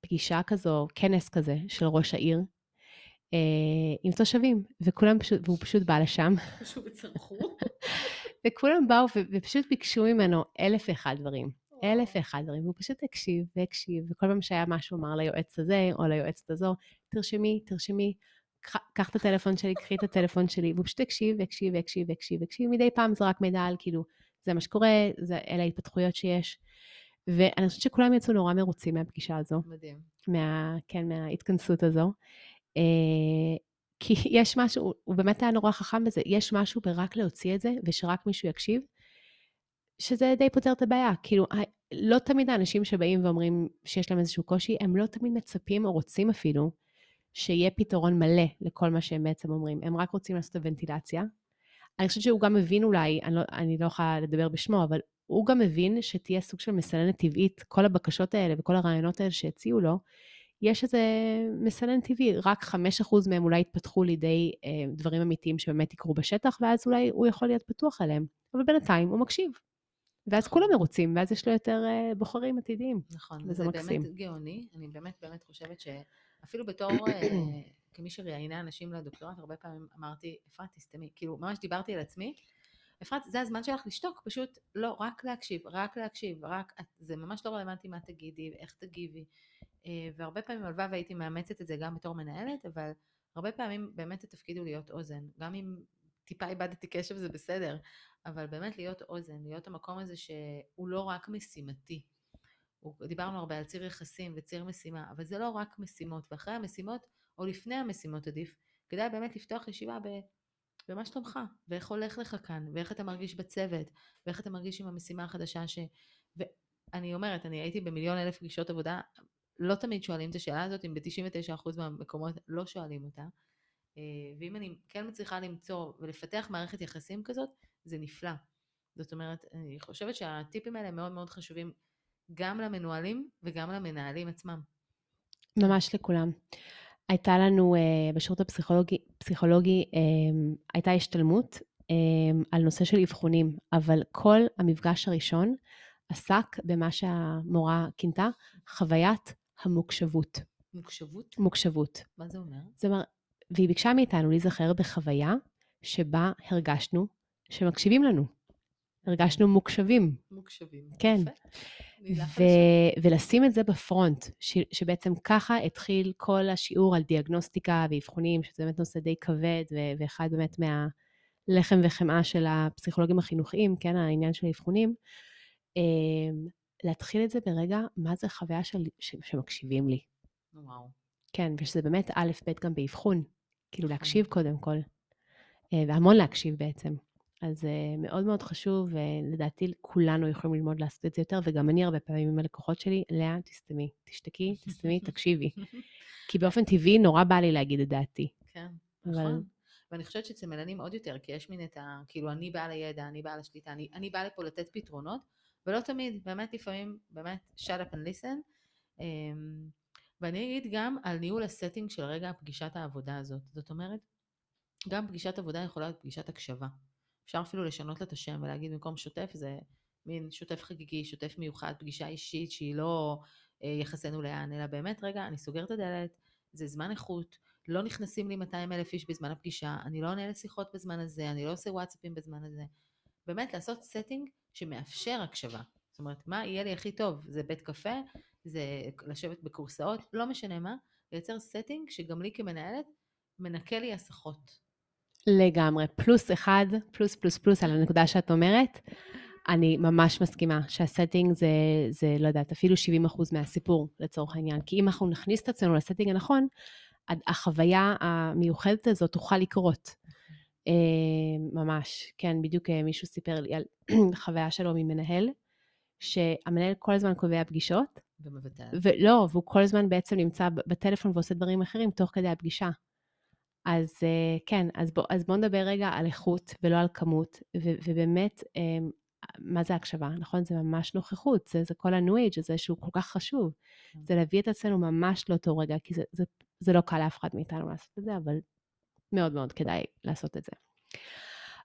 פגישה כזו, כנס כזה של ראש העיר, אה, עם תושבים, וכולם פשוט, והוא פשוט בא לשם. פשוט צרחו. וכולם באו ופשוט ביקשו ממנו אלף ואחד דברים. אלף ואחד דברים, והוא פשוט הקשיב והקשיב, וכל פעם שהיה משהו אמר ליועץ הזה או ליועצת הזו, תרשמי, תרשמי, קח את הטלפון שלי, קחי את הטלפון שלי, והוא פשוט הקשיב והקשיב והקשיב והקשיב והקשיב, מדי פעם זרק מידע על כאילו, זה מה שקורה, זה, אלה ההתפתחויות שיש. ואני חושבת שכולם יצאו נורא מרוצים מהפגישה הזו. מדהים. מה, כן, מההתכנסות הזו. אה, כי יש משהו, הוא באמת היה נורא חכם בזה, יש משהו ברק להוציא את זה, ושרק מישהו יקשיב, שזה די פותר את הבעיה. כאילו, לא תמיד האנשים שבאים ואומרים שיש להם איזשהו קושי, הם לא תמיד מצפים או רוצים אפילו שיהיה פתרון מלא לכל מה שהם בעצם אומרים. הם רק רוצים לעשות את הוונטילציה. אני חושבת שהוא גם מבין אולי, אני לא, אני לא יכולה לדבר בשמו, אבל הוא גם מבין שתהיה סוג של מסננת טבעית, כל הבקשות האלה וכל הרעיונות האלה שהציעו לו, יש איזה מסנן טבעי, רק 5% מהם אולי יתפתחו לידי אה, דברים אמיתיים שבאמת יקרו בשטח, ואז אולי הוא יכול להיות פתוח עליהם. אבל בינתיים הוא מקשיב. ואז כולם מרוצים, ואז יש לו יותר אה, בוחרים עתידיים. נכון, וזה מקסים. באמת גאוני. אני באמת באמת חושבת שאפילו בתור, אה, כמי שראיינה אנשים לדוקטורט, הרבה פעמים אמרתי, אפרת, תסתמי. כאילו, ממש דיברתי על עצמי. אפרת, זה הזמן שלך לשתוק, פשוט לא, רק להקשיב, רק להקשיב, רק, זה ממש לא רלוונטי מה תגידי, איך תגיבי. אה, והרבה פעמים, הלוואי והייתי מאמצת את זה גם בתור מנהלת, אבל הרבה פעמים באמת התפקיד הוא להיות אוזן. גם אם טיפה איבדתי קשב זה בסדר, אבל באמת להיות אוזן, להיות המקום הזה שהוא לא רק משימתי. דיברנו הרבה על ציר יחסים וציר משימה, אבל זה לא רק משימות, ואחרי המשימות, או לפני המשימות עדיף, כדאי באמת לפתוח ישיבה ב... במה שלומך, ואיך הולך לך כאן, ואיך אתה מרגיש בצוות, ואיך אתה מרגיש עם המשימה החדשה ש... ואני אומרת, אני הייתי במיליון אלף פגישות עבודה, לא תמיד שואלים את השאלה הזאת, אם ב-99% מהמקומות לא שואלים אותה. אה, ואם אני כן מצליחה למצוא ולפתח מערכת יחסים כזאת, זה נפלא. זאת אומרת, אני חושבת שהטיפים האלה מאוד מאוד חשובים גם למנוהלים וגם למנהלים עצמם. ממש לכולם. הייתה לנו uh, בשירות הפסיכולוגי, פסיכולוגי um, הייתה השתלמות um, על נושא של אבחונים, אבל כל המפגש הראשון עסק במה שהמורה כינתה חוויית המוקשבות. מוקשבות? מוקשבות. מה זה אומר? זאת אומרת, והיא ביקשה מאיתנו להיזכר בחוויה שבה הרגשנו שמקשיבים לנו. הרגשנו מוקשבים. מוקשבים. כן. ו-. ולשים את זה בפרונט, ש- שבעצם ככה התחיל כל השיעור על דיאגנוסטיקה ואבחונים, שזה באמת נושא די כבד, ו- ואחד באמת מהלחם וחמאה של הפסיכולוגים החינוכיים, כן, העניין של האבחונים. אמ, להתחיל את זה ברגע, מה זה חוויה של, ש- שמקשיבים לי. וואו. כן, ושזה באמת א', ב' גם באבחון. כאילו נכון. להקשיב קודם כל. אה, והמון להקשיב בעצם. אז אה, מאוד מאוד חשוב, ולדעתי כולנו יכולים ללמוד לעשות את זה יותר, וגם אני הרבה פעמים עם הלקוחות שלי, לאה, תסתמי, תשתקי, תסתמי, תקשיבי. כי באופן טבעי נורא בא לי להגיד את דעתי. כן, אבל- נכון. ואני חושבת שאצל מלנים עוד יותר, כי יש מין את ה... כאילו, אני באה לידע, אני באה לשליטה, אני, אני באה לפה לתת פתרונות, ולא תמיד, באמת לפעמים, באמת, shut up and listen. ואני אגיד גם על ניהול הסטינג של רגע פגישת העבודה הזאת. זאת אומרת, גם פגישת עבודה יכולה להיות פגישת הקשבה. אפשר אפילו לשנות לה את השם ולהגיד במקום שוטף זה מין שוטף חגיגי, שוטף מיוחד, פגישה אישית שהיא לא אה, יחסנו לאן, אלא באמת רגע, אני סוגר את הדלת, זה זמן איכות, לא נכנסים לי 200 אלף איש בזמן הפגישה, אני לא עונה לשיחות בזמן הזה, אני לא עושה וואטסאפים בזמן הזה. באמת לעשות setting שמאפשר הקשבה. זאת אומרת, מה יהיה לי הכי טוב? זה בית קפה? זה לשבת בכורסאות? לא משנה מה, לייצר setting שגם לי כמנהלת מנקה לי הסחות. לגמרי. פלוס אחד, פלוס פלוס פלוס על הנקודה שאת אומרת. אני ממש מסכימה שה setting זה, זה, לא יודעת, אפילו 70% מהסיפור לצורך העניין. כי אם אנחנו נכניס את עצמנו ל setting הנכון, החוויה המיוחדת הזאת תוכל לקרות. אה, ממש, כן, בדיוק אה, מישהו סיפר לי על חוויה שלו ממנהל, שהמנהל כל הזמן קובע פגישות, ומבטל. ולא, והוא כל הזמן בעצם נמצא בטלפון ועושה דברים אחרים תוך כדי הפגישה. אז אה, כן, אז בואו בוא נדבר רגע על איכות ולא על כמות, ו- ובאמת, אה, מה זה הקשבה, נכון? זה ממש נוכחות, זה, זה כל ה-new age הזה שהוא כל כך חשוב. כן. זה להביא את עצמנו ממש לאותו רגע, כי זה, זה, זה לא קל לאף אחד מאיתנו לעשות את זה, אבל מאוד מאוד כדאי לעשות את זה.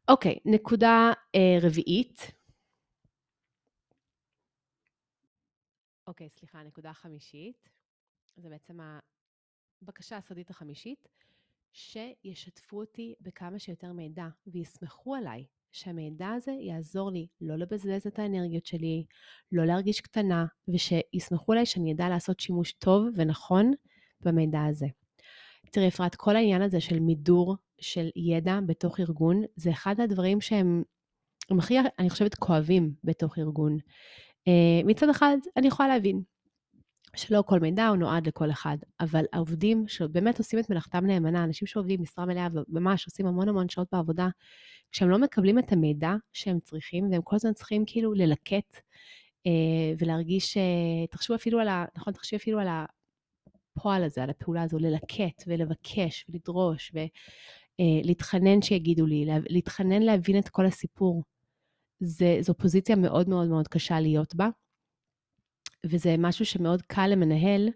אוקיי, נקודה אה, רביעית. אוקיי, סליחה, נקודה חמישית. זה בעצם הבקשה הסודית החמישית, שישתפו אותי בכמה שיותר מידע ויסמכו עליי שהמידע הזה יעזור לי לא לבזבז את האנרגיות שלי, לא להרגיש קטנה, ושיסמכו עליי שאני אדע לעשות שימוש טוב ונכון במידע הזה. תראי, אפרת, כל העניין הזה של מידור של ידע בתוך ארגון, זה אחד הדברים שהם הם הכי, אני חושבת, כואבים בתוך ארגון. Uh, מצד אחד, אני יכולה להבין שלא כל מידע הוא נועד לכל אחד, אבל העובדים שבאמת עושים את מלאכתם נאמנה, אנשים שעובדים משרה מלאה וממש עושים המון המון שעות בעבודה, כשהם לא מקבלים את המידע שהם צריכים, והם כל הזמן צריכים כאילו ללקט uh, ולהרגיש, uh, תחשבו אפילו על ה... נכון, תחשבי אפילו על הפועל הזה, על הפעולה הזו, ללקט ולבקש ולדרוש ולהתחנן שיגידו לי, לה, להתחנן להבין את כל הסיפור. זה, זו פוזיציה מאוד מאוד מאוד קשה להיות בה, וזה משהו שמאוד קל למנהל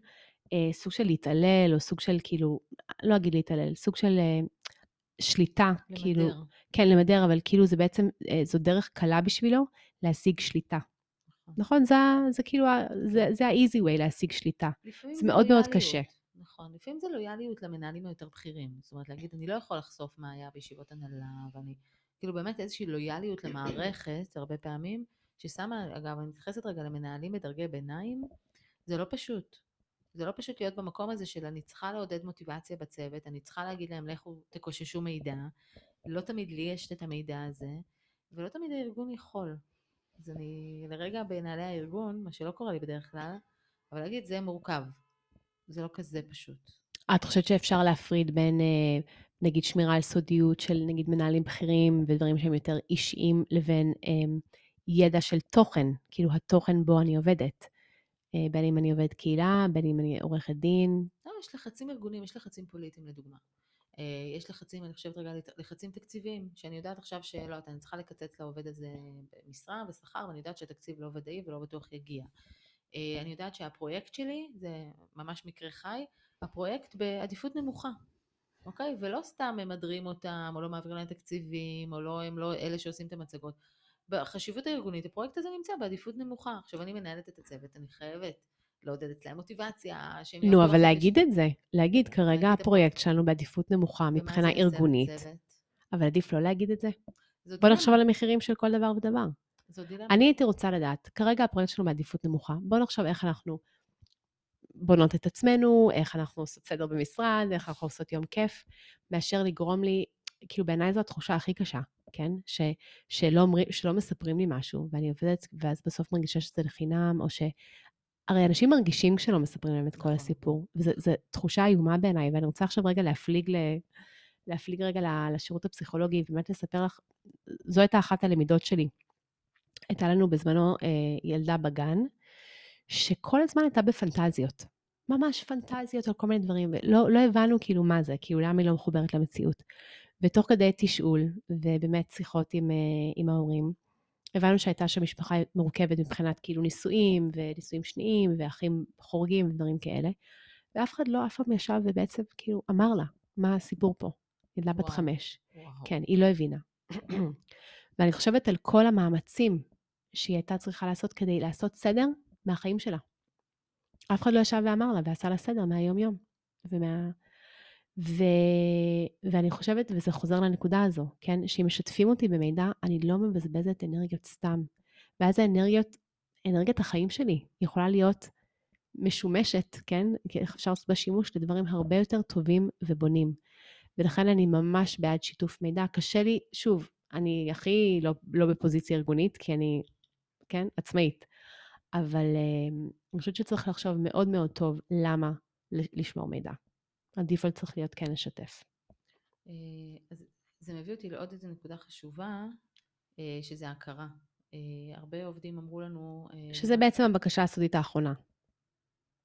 אה, סוג של להתעלל, או סוג של כאילו, לא אגיד להתעלל, סוג של אה, שליטה, למדר. כאילו, כן, למדר, אבל כאילו זה בעצם, אה, זו דרך קלה בשבילו להשיג שליטה. נכון. נכון? זה, זה כאילו, זה, זה ה-easy way להשיג שליטה. לפעמים זה מאוד מאוד. קשה. נכון, לפעמים זה לויאליות למנהלים היותר בכירים. זאת אומרת, להגיד, אני לא יכול לחשוף מה היה בישיבות הנהלה, ואני, כאילו באמת איזושהי לויאליות למערכת, הרבה פעמים, ששמה, אגב, אני מתייחסת רגע למנהלים בדרגי ביניים, זה לא פשוט. זה לא פשוט להיות במקום הזה של אני צריכה לעודד מוטיבציה בצוות, אני צריכה להגיד להם, לכו תקוששו מידע. לא תמיד לי יש את המידע הזה, ולא תמיד הארגון יכול. אז אני לרגע בנהלי הארגון, מה שלא קורה לי בדרך כלל, אבל להגיד, זה מורכב. זה לא כזה פשוט. את חושבת שאפשר להפריד בין, אה, נגיד, שמירה על סודיות של נגיד מנהלים בכירים ודברים שהם יותר אישיים, לבין אה, ידע של תוכן, כאילו התוכן בו אני עובדת. אה, בין אם אני עובדת קהילה, בין אם אני עורכת דין. לא, יש לחצים ארגוניים, יש לחצים פוליטיים לדוגמה. אה, יש לחצים, אני חושבת רגע, לחצים תקציביים, שאני יודעת עכשיו שלא, אני צריכה לקצץ לעובד הזה במשרה ושכר, ואני יודעת שהתקציב לא ודאי ולא בטוח יגיע. אה, אני יודעת שהפרויקט שלי, זה ממש מקרה חי, הפרויקט בעדיפות נמוכה, אוקיי? ולא סתם ממדרים אותם, או לא מעבירים להם תקציבים, או לא, הם לא אלה שעושים את המצגות. בחשיבות הארגונית, הפרויקט הזה נמצא בעדיפות נמוכה. עכשיו, אני מנהלת את הצוות, אני חייבת לעודד אצלם מוטיבציה, שהם נו, אבל להגיד. את זה, להגיד כרגע הפרויקט שלנו בעדיפות נמוכה מבחינה ארגונית? אבל עדיף לא להגיד את זה. בוא נחשוב. על המחירים של כל דבר ודבר. אני הייתי רוצה לדעת, כרגע הפרויקט שלנו בעדיפות נמוכה, בוא נחשוב איך אנחנו בונות את עצמנו, איך אנחנו עושות סדר במשרד, איך אנחנו עושות יום כיף, מאשר לגרום לי, כאילו בעיניי זו התחושה הכי קשה, כן? ש, שלא, אומרים, שלא מספרים לי משהו, ואני עובדת, ואז בסוף מרגישה שזה לחינם, או ש... הרי אנשים מרגישים כשלא מספרים להם את כל נכון. הסיפור, וזו תחושה איומה בעיניי, ואני רוצה עכשיו רגע להפליג, ל, להפליג רגע לשירות הפסיכולוגי, ובאמת לספר לך, זו הייתה אחת הלמידות שלי. הייתה לנו בזמנו אה, ילדה בגן, שכל הזמן הייתה בפנטזיות. ממש פנטזיות על כל מיני דברים, ולא לא הבנו כאילו מה זה, כאילו למה היא לא מחוברת למציאות. ותוך כדי תשאול, ובאמת שיחות עם, אה, עם ההורים, הבנו שהייתה שם משפחה מורכבת מבחינת כאילו נישואים, ונישואים שניים, ואחים חורגים ודברים כאלה. ואף אחד לא אף פעם ישב ובעצם כאילו אמר לה, מה הסיפור פה? ילדה בת. חמש. וואו. כן, היא לא הבינה. ואני חושבת על כל המאמצים שהיא הייתה צריכה לעשות כדי לעשות סדר מהחיים שלה. אף אחד לא ישב ואמר לה ועשה לה סדר מהיום-יום. ומה... ו... ואני חושבת, וזה חוזר לנקודה הזו, כן? שאם משתפים אותי במידע, אני לא מבזבזת אנרגיות סתם. ואז האנרגיות, אנרגיית החיים שלי יכולה להיות משומשת, כן? כי אפשר לעשות בה שימוש לדברים הרבה יותר טובים ובונים. ולכן אני ממש בעד שיתוף מידע. קשה לי, שוב, אני הכי לא, לא בפוזיציה ארגונית, כי אני, כן, עצמאית. אבל אה, אני חושבת שצריך לחשוב מאוד מאוד טוב למה לשמור מידע. הדיפולט צריך להיות כן לשתף. אה, אז זה מביא אותי לעוד איזו נקודה חשובה, אה, שזה הכרה. הרבה עובדים אמרו לנו... שזה בעצם הבקשה הסודית האחרונה.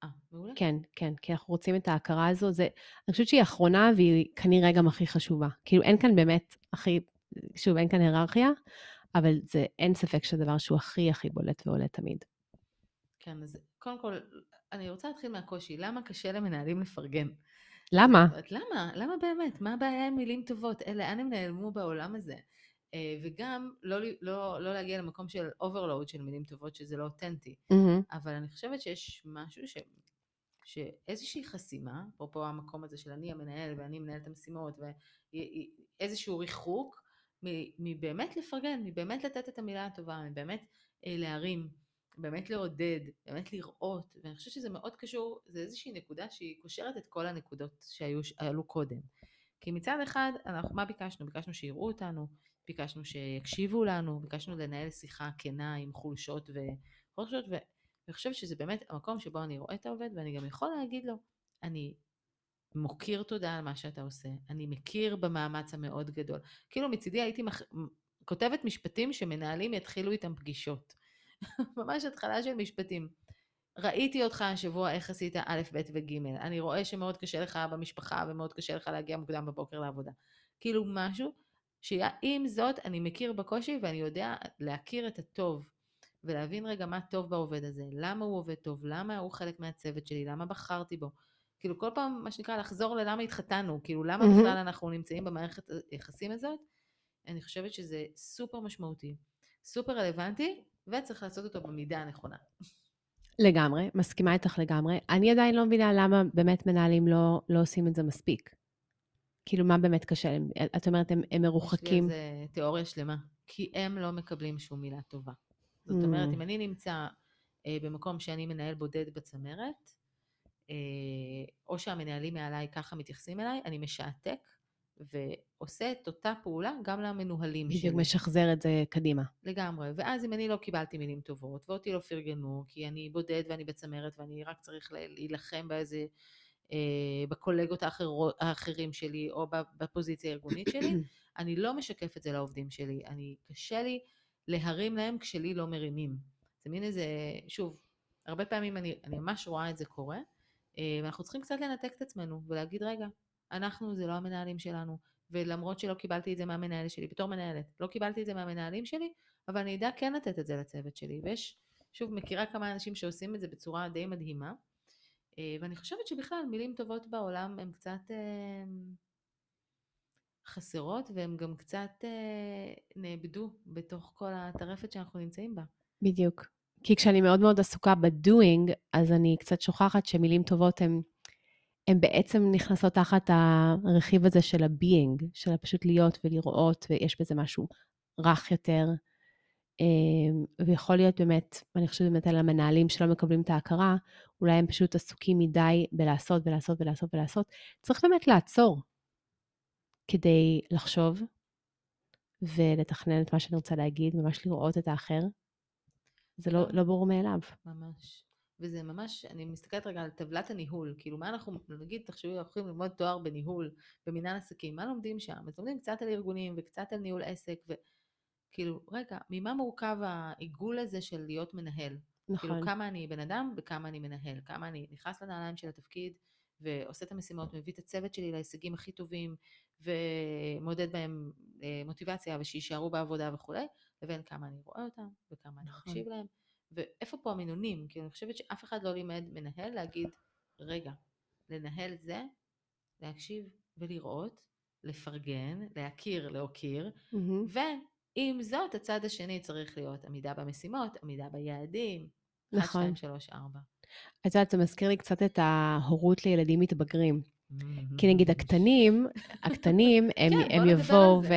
אה, מעולה. כן, כן, כי אנחנו רוצים את ההכרה הזו. זה, אני חושבת שהיא האחרונה והיא כנראה גם הכי חשובה. כאילו אין כאן באמת הכי, שוב, אין כאן היררכיה, אבל זה אין ספק שזה דבר שהוא הכי הכי בולט ועולה תמיד. כן, אז קודם כל, אני רוצה להתחיל מהקושי. למה קשה למנהלים לפרגן? למה? למה? למה באמת? מה הבעיה עם מילים טובות? אלה, לאן הם נעלמו בעולם הזה? אה, וגם לא, לא, לא להגיע למקום של overload של מילים טובות, שזה לא אותנטי. מהמם. אבל אני חושבת שיש משהו ש... שאיזושהי חסימה, אפרופו המקום הזה של אני המנהל ואני מנהל את המשימות, ואיזשהו ריחוק מבאמת לפרגן, מבאמת לתת את המילה הטובה, מבאמת אה, להרים, באמת לעודד, באמת לראות, ואני חושבת שזה מאוד קשור, זה איזושהי נקודה שהיא קושרת את כל הנקודות שעלו קודם. כי מצד אחד, אנחנו, מה ביקשנו? ביקשנו שיראו אותנו, ביקשנו שיקשיבו לנו, ביקשנו לנהל שיחה כנה עם חולשות וחולשות, ואני חושבת שזה באמת המקום שבו אני רואה את העובד, ואני גם יכול להגיד לו, אני מוקיר תודה על מה שאתה עושה, אני מכיר במאמץ המאוד גדול. כאילו מצידי הייתי מח... כותבת משפטים שמנהלים יתחילו איתם פגישות. ממש התחלה של משפטים. ראיתי אותך השבוע איך עשית א', ב' וג', אני רואה שמאוד קשה לך במשפחה ומאוד קשה לך להגיע מוקדם בבוקר לעבודה. כאילו משהו שעם זאת אני מכיר בקושי ואני יודע להכיר את הטוב ולהבין רגע מה טוב בעובד הזה, למה הוא עובד טוב, למה הוא חלק מהצוות שלי, למה בחרתי בו. כאילו כל פעם, מה שנקרא, לחזור ללמה התחתנו, כאילו למה מהמם. בכלל אנחנו נמצאים במערכת היחסים הזאת, אני חושבת שזה סופר משמעותי, סופר רלוונטי, וצריך לעשות אותו במידה הנכונה. לגמרי, מסכימה איתך לגמרי. אני עדיין לא מבינה למה באמת מנהלים לא, לא עושים את זה מספיק. כאילו, מה באמת קשה להם? את אומרת, הם, הם מרוחקים. יש לי איזה תיאוריה שלמה, כי הם לא מקבלים שום מילה טובה. זאת אומרת, Mm. אם אני נמצא אה, במקום שאני מנהל בודד בצמרת, אה, או שהמנהלים מעליי ככה מתייחסים אליי, אני משעתק ועושה את אותה פעולה גם למנוהלים שלי. בדיוק משחזר את זה קדימה. לגמרי. ואז אם אני לא קיבלתי מילים טובות, ואותי לא פרגנו, כי אני בודד ואני בצמרת ואני רק צריך להילחם באיזה, אה, בקולגות האחרו, האחרים שלי, או בפוזיציה הארגונית שלי, אני לא משקף את זה לעובדים שלי. אני, קשה לי להרים להם כשלי לא מרימים. זה מין איזה, שוב, הרבה פעמים אני, אני ממש רואה את זה קורה, אה, ואנחנו צריכים קצת לנתק את עצמנו ולהגיד, רגע, אנחנו זה לא המנהלים שלנו, ולמרות שלא קיבלתי את זה מהמנהל שלי, בתור מנהלת, לא קיבלתי את זה מהמנהלים שלי, אבל אני אדע כן לתת את זה לצוות שלי. ויש, שוב, מכירה כמה אנשים שעושים את זה בצורה די מדהימה, אה, ואני חושבת שבכלל מילים טובות בעולם הן קצת אה, חסרות, והן גם קצת אה, נאבדו בתוך כל הטרפת שאנחנו נמצאים בה. בדיוק. כי כשאני מאוד מאוד עסוקה ב-doing, אז אני קצת שוכחת שמילים טובות הן, הן בעצם נכנסות תחת הרכיב הזה של ה-being, של פשוט להיות ולראות, ויש בזה משהו רך יותר. אמ, ויכול להיות באמת, אני חושבת באמת על המנהלים שלא מקבלים את ההכרה, אולי הם פשוט עסוקים מדי בלעשות ולעשות ולעשות ולעשות. צריך באמת לעצור כדי לחשוב ולתכנן את מה שאני רוצה להגיד, ממש לראות את האחר. זה לא. לא ברור מאליו. ממש. וזה ממש, אני מסתכלת רגע על טבלת הניהול, כאילו מה אנחנו, נגיד, תחשבו, אנחנו יכולים ללמוד תואר בניהול, במנהל עסקים, מה לומדים שם? אז לומדים קצת על ארגונים וקצת על ניהול עסק, וכאילו, רגע, ממה מורכב העיגול הזה של להיות מנהל? נכון. כאילו, כמה אני בן אדם וכמה אני מנהל, כמה אני נכנס לנעליים של התפקיד, ועושה את המשימות, מביא את הצוות שלי להישגים הכי טובים, ומעודד בהם אה, מוטיבציה ושיישארו בעבודה וכולי, לבין כמה אני רואה אותם, וכמה אני נכון. מקשיב להם. ואיפה פה המינונים? כי אני חושבת שאף אחד לא לימד מנהל להגיד, רגע, לנהל זה, להקשיב ולראות, לפרגן, להכיר, להוקיר, מהמם. ועם זאת, הצד השני צריך להיות עמידה במשימות, עמידה ביעדים, 1, נכון. 2, 3, 4. את יודעת, זה מזכיר לי קצת את ההורות לילדים מתבגרים. כי נגיד הקטנים, הקטנים, הם, כן, הם יבואו ו...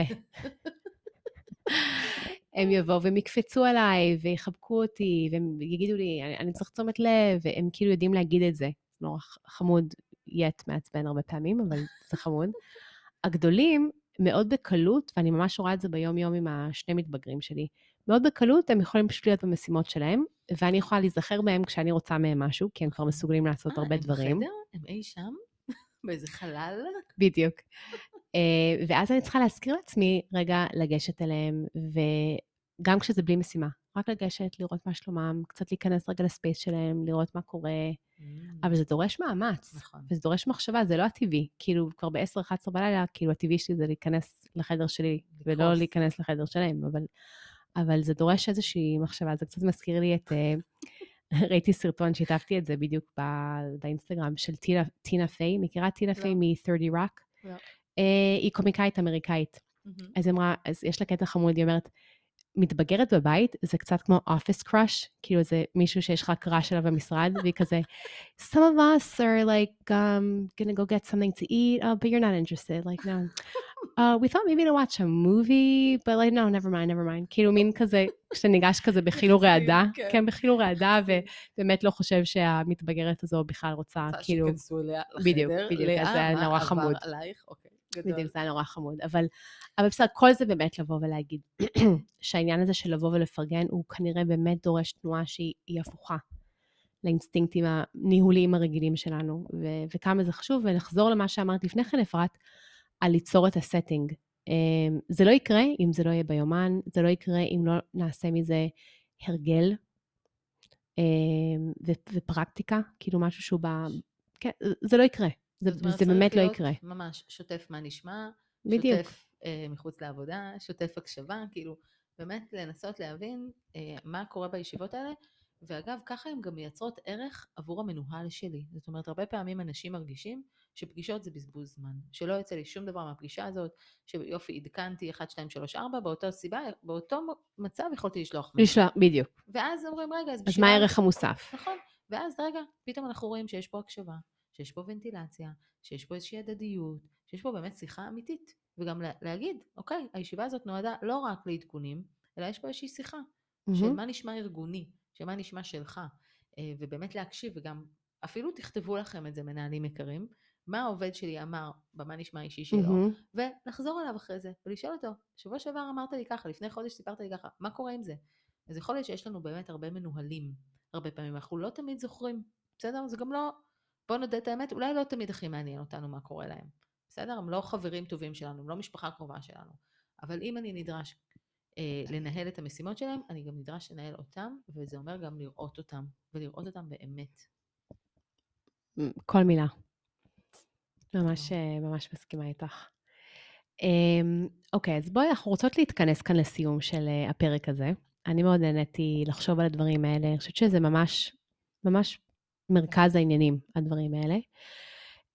הם יבואו והם יקפצו עליי ויחבקו אותי והם יגידו לי, אני, אני צריך תשומת לב, והם כאילו יודעים להגיד את זה. נורא חמוד, יט מעצבן הרבה פעמים, אבל זה חמוד. הגדולים, מאוד בקלות, ואני ממש רואה את זה ביום-יום עם השני מתבגרים שלי, מאוד בקלות הם יכולים פשוט להיות במשימות שלהם, ואני יכולה להיזכר בהם כשאני רוצה מהם משהו, כי הם כבר מסוגלים לעשות אה, הרבה הם דברים. בחדר? הם אי שם? באיזה חלל? בדיוק. אה, ואז אני צריכה להזכיר לעצמי רגע לגשת אליהם, וגם כשזה בלי משימה, רק לגשת, לראות מה שלומם, קצת להיכנס רגע לספייס שלהם, לראות מה קורה, אבל זה דורש מאמץ, נכון. וזה דורש מחשבה, זה לא הטבעי. כאילו, כבר ב-10-11 בלילה, כאילו, הטבעי שלי זה להיכנס לחדר שלי, ולא לקרוס. להיכנס לחדר שלהם, אבל, אבל זה דורש איזושהי מחשבה. זה קצת מזכיר לי את... אה, ראיתי סרטון, שיתפתי את זה בדיוק ב- באינסטגרם, של טינה, טינה פיי. מכירה טינה לא. פיי מ-30 Rock? לא. אה, היא קומיקאית אמריקאית. מהמם. אז היא אמרה, אז יש לה קטע חמוד, היא אומרת, מתבגרת בבית זה קצת כמו office crush, כאילו זה מישהו שיש לך קראש עליו במשרד, והיא כזה, some of us are like um, gonna go get something to eat, oh, but you're not interested, like no. Uh, we thought maybe to watch a movie, but like no, never mind, never mind. כאילו מין כזה, כשניגש כזה בחיל ורעדה, כן. כן, בחיל ורעדה, ובאמת לא חושב שהמתבגרת הזו בכלל רוצה, רוצה כאילו, שייכנסו אליה בדיוק, לחדר. בדיוק, אז זה נורא עבר חמוד. עלייך? אוקיי, גדול. בדיוק, זה היה נורא חמוד. אבל, אבל בסדר, כל זה באמת לבוא ולהגיד שהעניין הזה של לבוא ולפרגן, הוא כנראה באמת דורש תנועה שהיא היא הפוכה לאינסטינקטים הניהוליים הרגילים שלנו, ו- וכמה זה חשוב, ונחזור למה שאמרת לפני כן, אפרת, על ליצור את הסטינג. אמ, זה לא יקרה אם זה לא יהיה ביומן, זה לא יקרה אם לא נעשה מזה הרגל אמ, ו- ופרקטיקה, כאילו משהו שהוא ב... כן, זה לא יקרה. זה, זה באמת לא יקרה. ממש שוטף מה נשמע, בדיוק. שוטף אה, מחוץ לעבודה, שוטף הקשבה, כאילו, באמת לנסות להבין אה, מה קורה בישיבות האלה, ואגב, ככה הן גם מייצרות ערך עבור המנוהל שלי. זאת אומרת, הרבה פעמים אנשים מרגישים שפגישות זה בזבוז זמן, שלא יוצא לי שום דבר מהפגישה הזאת, שיופי, עדכנתי 1, 2, 3, 4, באותו סיבה, באותו מצב יכולתי לשלוח מייל. לשלוח, בדיוק. ואז אומרים, רגע, אז אז בשביל מה מה- הערך המוסף? נכון, ואז רגע, פתאום אנחנו רואים שיש פה הקשבה, שיש פה ונטילציה, שיש פה איזושהי הדדיות, שיש פה באמת שיחה אמיתית, וגם לה, להגיד, אוקיי, הישיבה הזאת נועדה לא רק לעדכונים, אלא יש פה איזושהי שיחה, של מהמם. מה נשמע ארגוני, של מה נשמע שלך, אה, ובאמת להקשיב, וגם אפילו תכתבו לכם את זה, מנהלים יקרים, מה העובד שלי אמר במה נשמע האישי שלו, מהמם. ולחזור אליו אחרי זה, ולשאול אותו, שבוע שעבר אמרת לי ככה, לפני חודש סיפרת לי ככה, מה קורה עם זה? אז יכול להיות שיש לנו באמת הרבה מנוהלים, הרבה פעמים, אנחנו לא תמיד זוכרים, בסדר? זה גם לא, בוא נודה את האמת, אולי לא תמיד הכי מעניין אותנו מה קורה להם, בסדר? הם לא חברים טובים שלנו, הם לא משפחה קרובה שלנו, אבל אם אני נדרש אה, לנהל את המשימות שלהם, אני גם נדרש לנהל אותם, וזה אומר גם לראות אותם, ולראות אותם באמת. כל מילה. ממש, אה, ממש מסכימה איתך. אמ, אוקיי, אז בואי, אנחנו רוצות להתכנס כאן לסיום של אה, הפרק הזה. אני מאוד נהניתי לחשוב על הדברים האלה, אני חושבת שזה ממש, ממש מרכז העניינים, הדברים האלה.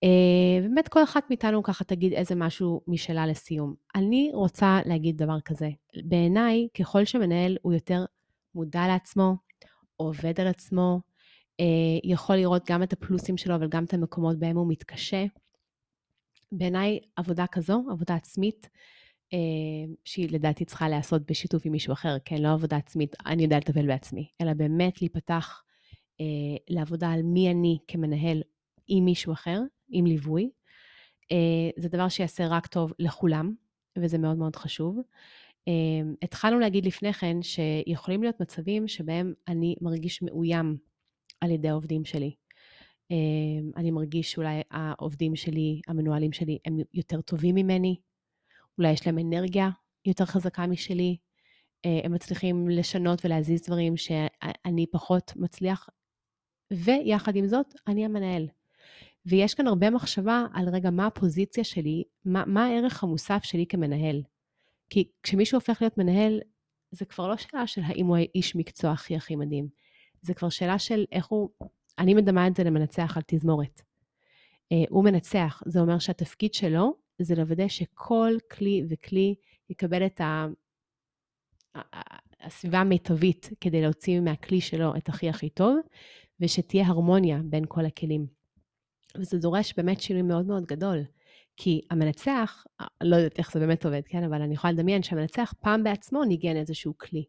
אה, באמת כל אחת מאיתנו ככה תגיד איזה משהו משלה לסיום. אני רוצה להגיד דבר כזה, בעיניי, ככל שמנהל הוא יותר מודע לעצמו, עובד על עצמו, אה, יכול לראות גם את הפלוסים שלו, אבל גם את המקומות בהם הוא מתקשה. בעיניי עבודה כזו, עבודה עצמית, אה, שהיא לדעתי צריכה להיעשות בשיתוף עם מישהו אחר, כן, לא עבודה עצמית, אני יודע לטפל בעצמי, אלא באמת להיפתח אה, לעבודה על מי אני כמנהל עם מישהו אחר, עם ליווי. אה, זה דבר שיעשה רק טוב לכולם, וזה מאוד מאוד חשוב. אה, התחלנו להגיד לפני כן שיכולים להיות מצבים שבהם אני מרגיש מאוים על ידי העובדים שלי. אה, אני מרגיש שאולי העובדים שלי, המנוהלים שלי, הם יותר טובים ממני, אולי יש להם אנרגיה יותר חזקה משלי, אה, הם מצליחים לשנות ולהזיז דברים שאני פחות מצליח, ויחד עם זאת, אני המנהל. ויש כאן הרבה מחשבה על רגע, מה הפוזיציה שלי, מה, מה הערך המוסף שלי כמנהל. כי כשמישהו הופך להיות מנהל, זה כבר לא שאלה של האם הוא האיש מקצוע הכי הכי מדהים. זה כבר שאלה של איך הוא, אני מדמה את זה למנצח על תזמורת. אה, הוא מנצח, זה אומר שהתפקיד שלו זה לוודא שכל כלי וכלי יקבל את ה... הסביבה המיטבית כדי להוציא מהכלי שלו את הכי הכי טוב, ושתהיה הרמוניה בין כל הכלים. וזה דורש באמת שינוי מאוד מאוד גדול. כי המנצח, לא יודעת איך זה באמת עובד, כן? אבל אני יכולה לדמיין שהמנצח פעם בעצמו ניגן איזשהו כלי.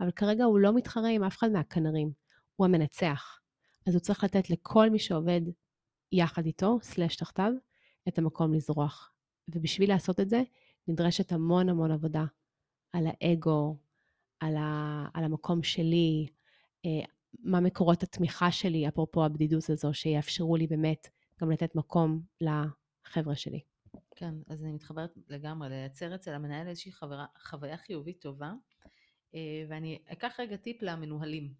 אבל כרגע הוא לא מתחרה עם אף אחד מהכנרים, הוא המנצח. אז הוא צריך לתת לכל מי שעובד יחד איתו, סלש תחתיו, את המקום לזרוח. ובשביל לעשות את זה, נדרשת המון המון עבודה על האגו, על, ה, על המקום שלי, אה, מה מקורות התמיכה שלי, אפרופו הבדידות הזו, שיאפשרו לי באמת גם לתת מקום לחבר'ה שלי. כן, אז אני מתחברת לגמרי, לייצר אצל המנהל איזושהי חברה, חוויה חיובית טובה, אה, ואני אקח רגע טיפ למנוהלים.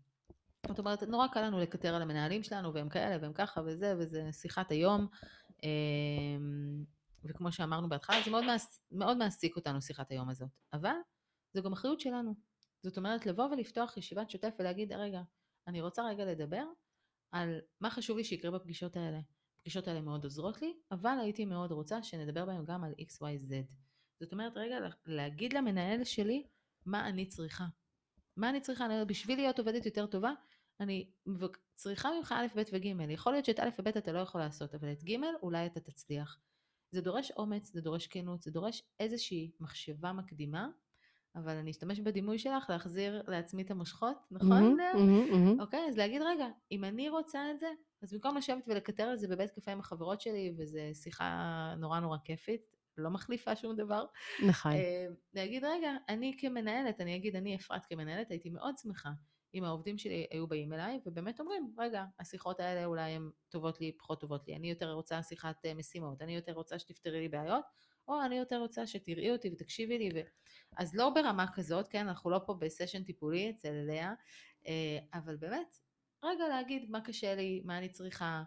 זאת אומרת, נורא קל לנו לקטר על המנהלים שלנו, והם כאלה, והם ככה, וזה, וזה שיחת היום, אה, וכמו שאמרנו בהתחלה, זה מאוד, מעס, מאוד מעסיק אותנו, שיחת היום הזאת. אבל זו גם אחריות שלנו. זאת אומרת, לבוא ולפתוח ישיבת שוטף ולהגיד, רגע, אני רוצה רגע לדבר על מה חשוב לי שיקרה בפגישות האלה. הפגישות האלה מאוד עוזרות לי, אבל הייתי מאוד רוצה שנדבר בהם גם על XYZ. זאת אומרת, רגע, להגיד למנהל שלי מה אני צריכה. מה אני צריכה, אני, בשביל להיות עובדת יותר טובה, אני צריכה ממך א', ב' וג'. יכול להיות שאת א' וב' אתה לא יכול לעשות, אבל את ג' אולי אתה תצליח. זה דורש אומץ, זה דורש כנות, זה דורש איזושהי מחשבה מקדימה, אבל אני אשתמש בדימוי שלך להחזיר לעצמי את המושכות, נכון? מהמם, לאה? מהמם, מהמם. אוקיי, אז להגיד, רגע, אם אני רוצה את זה, אז במקום לשבת ולקטר על זה בבית קפה עם החברות שלי, וזו שיחה נורא נורא כיפית, לא מחליפה שום דבר, נכון. אה, להגיד, רגע, אני כמנהלת, אני אגיד, אני אפרת כמנהלת, הייתי מאוד שמחה אם העובדים שלי היו באים אליי, ובאמת אומרים, רגע, השיחות האלה אולי הן טובות לי, פחות טובות לי, אני יותר רוצה שיחת אה, משימות, אני יותר רוצה שתפתרי לי בעיות, או אני יותר רוצה שתראי אותי ותקשיבי לי, ו... אז לא ברמה כזאת, כן, אנחנו לא פה בסשן טיפולי אצל לאה, אה, אבל באמת, רגע להגיד מה קשה לי, מה אני צריכה,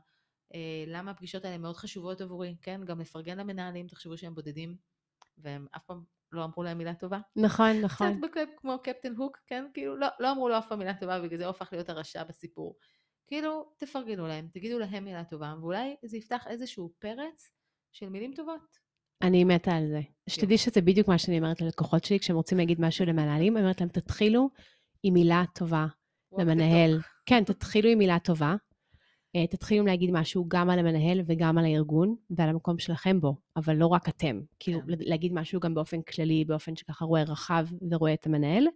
אה, למה הפגישות האלה מאוד חשובות עבורי, כן, גם לפרגן למנהלים, תחשבו שהם בודדים, והם אף פעם לא אמרו להם מילה טובה. נכון, נכון. קצת בקאפ, כמו קפטן הוק, כן? כאילו, לא, לא אמרו לו אף פעם מילה טובה, ובגלל זה הוא הפך להיות הרשע בסיפור. כאילו, תפרגנו להם, תגידו להם מילה טובה, ואולי זה יפתח איזשהו פרץ של מילים טובות. אני מתה על זה. שתדעי שזה בדיוק מה שאני אומרת ללקוחות שלי, כשהם רוצים להגיד משהו למנהלים, אני אומרת להם, תתחילו עם מילה טובה למנהל. כן, תתחילו עם מילה טובה. אה, תתחילו להגיד משהו גם על המנהל וגם על הארגון ועל המקום שלכם בו, אבל לא רק אתם. כאילו, כן. להגיד משהו גם באופן כללי, באופן שככה רואה רחב ורואה את המנהל,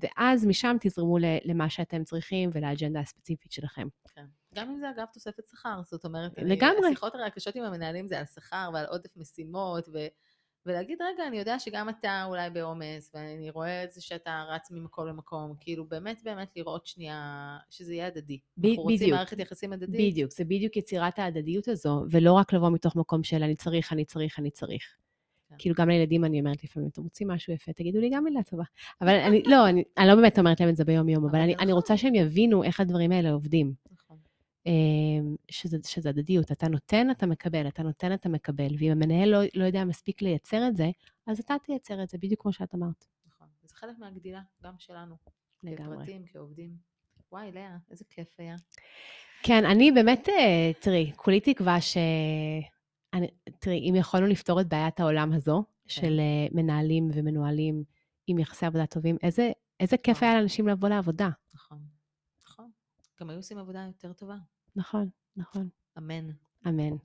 ואז משם תזרמו למה שאתם צריכים ולאג'נדה הספציפית שלכם. כן. גם אם זה אגב תוספת שכר, זאת אומרת, לגמרי. אני, השיחות הרי הקשות עם המנהלים זה על שכר ועל עודף משימות, ו, ולהגיד, רגע, אני יודע שגם אתה אולי בעומס, ואני רואה את זה שאתה רץ ממקום למקום, כאילו באמת באמת לראות שנייה שזה יהיה הדדי. ב- אנחנו רוצים בדיוק. מערכת יחסים הדדית. בדיוק, זה בדיוק יצירת ההדדיות הזו, ולא רק לבוא מתוך מקום של אני צריך, אני צריך, אני צריך. כן. כאילו, גם לילדים אני אומרת לפעמים, אתם רוצים משהו יפה, תגידו לי גם מילה טובה. אבל אני, לא, אני, אני לא באמת אומרת להם את זה ביום-יום, אבל אבל אני, אני רוצה. שהם יבינו איך הדברים האלה עובדים. נכון. אמ, שזה, שזה הדדיות, אתה נותן, אתה מקבל, אתה נותן, אתה מקבל, ואם המנהל לא, לא יודע מספיק לייצר את זה, אז אתה תייצר את זה, בדיוק כמו שאת אמרת. נכון. זה חלק מהגדילה, גם שלנו. לגמרי. כפרטים, כעובדים. וואי, לאה, איזה כיף היה. כן, אני באמת, אה, תראי, כולי תקווה ש... אני, תראי, אם יכולנו לפתור את בעיית העולם הזו, של אה, מנהלים ומנוהלים עם יחסי עבודה טובים, איזה, איזה כיף וואו. היה לאנשים לבוא לעבודה. נכון. נכון. גם היו עושים עבודה יותר טובה. נכון, נכון. אמן. אמן.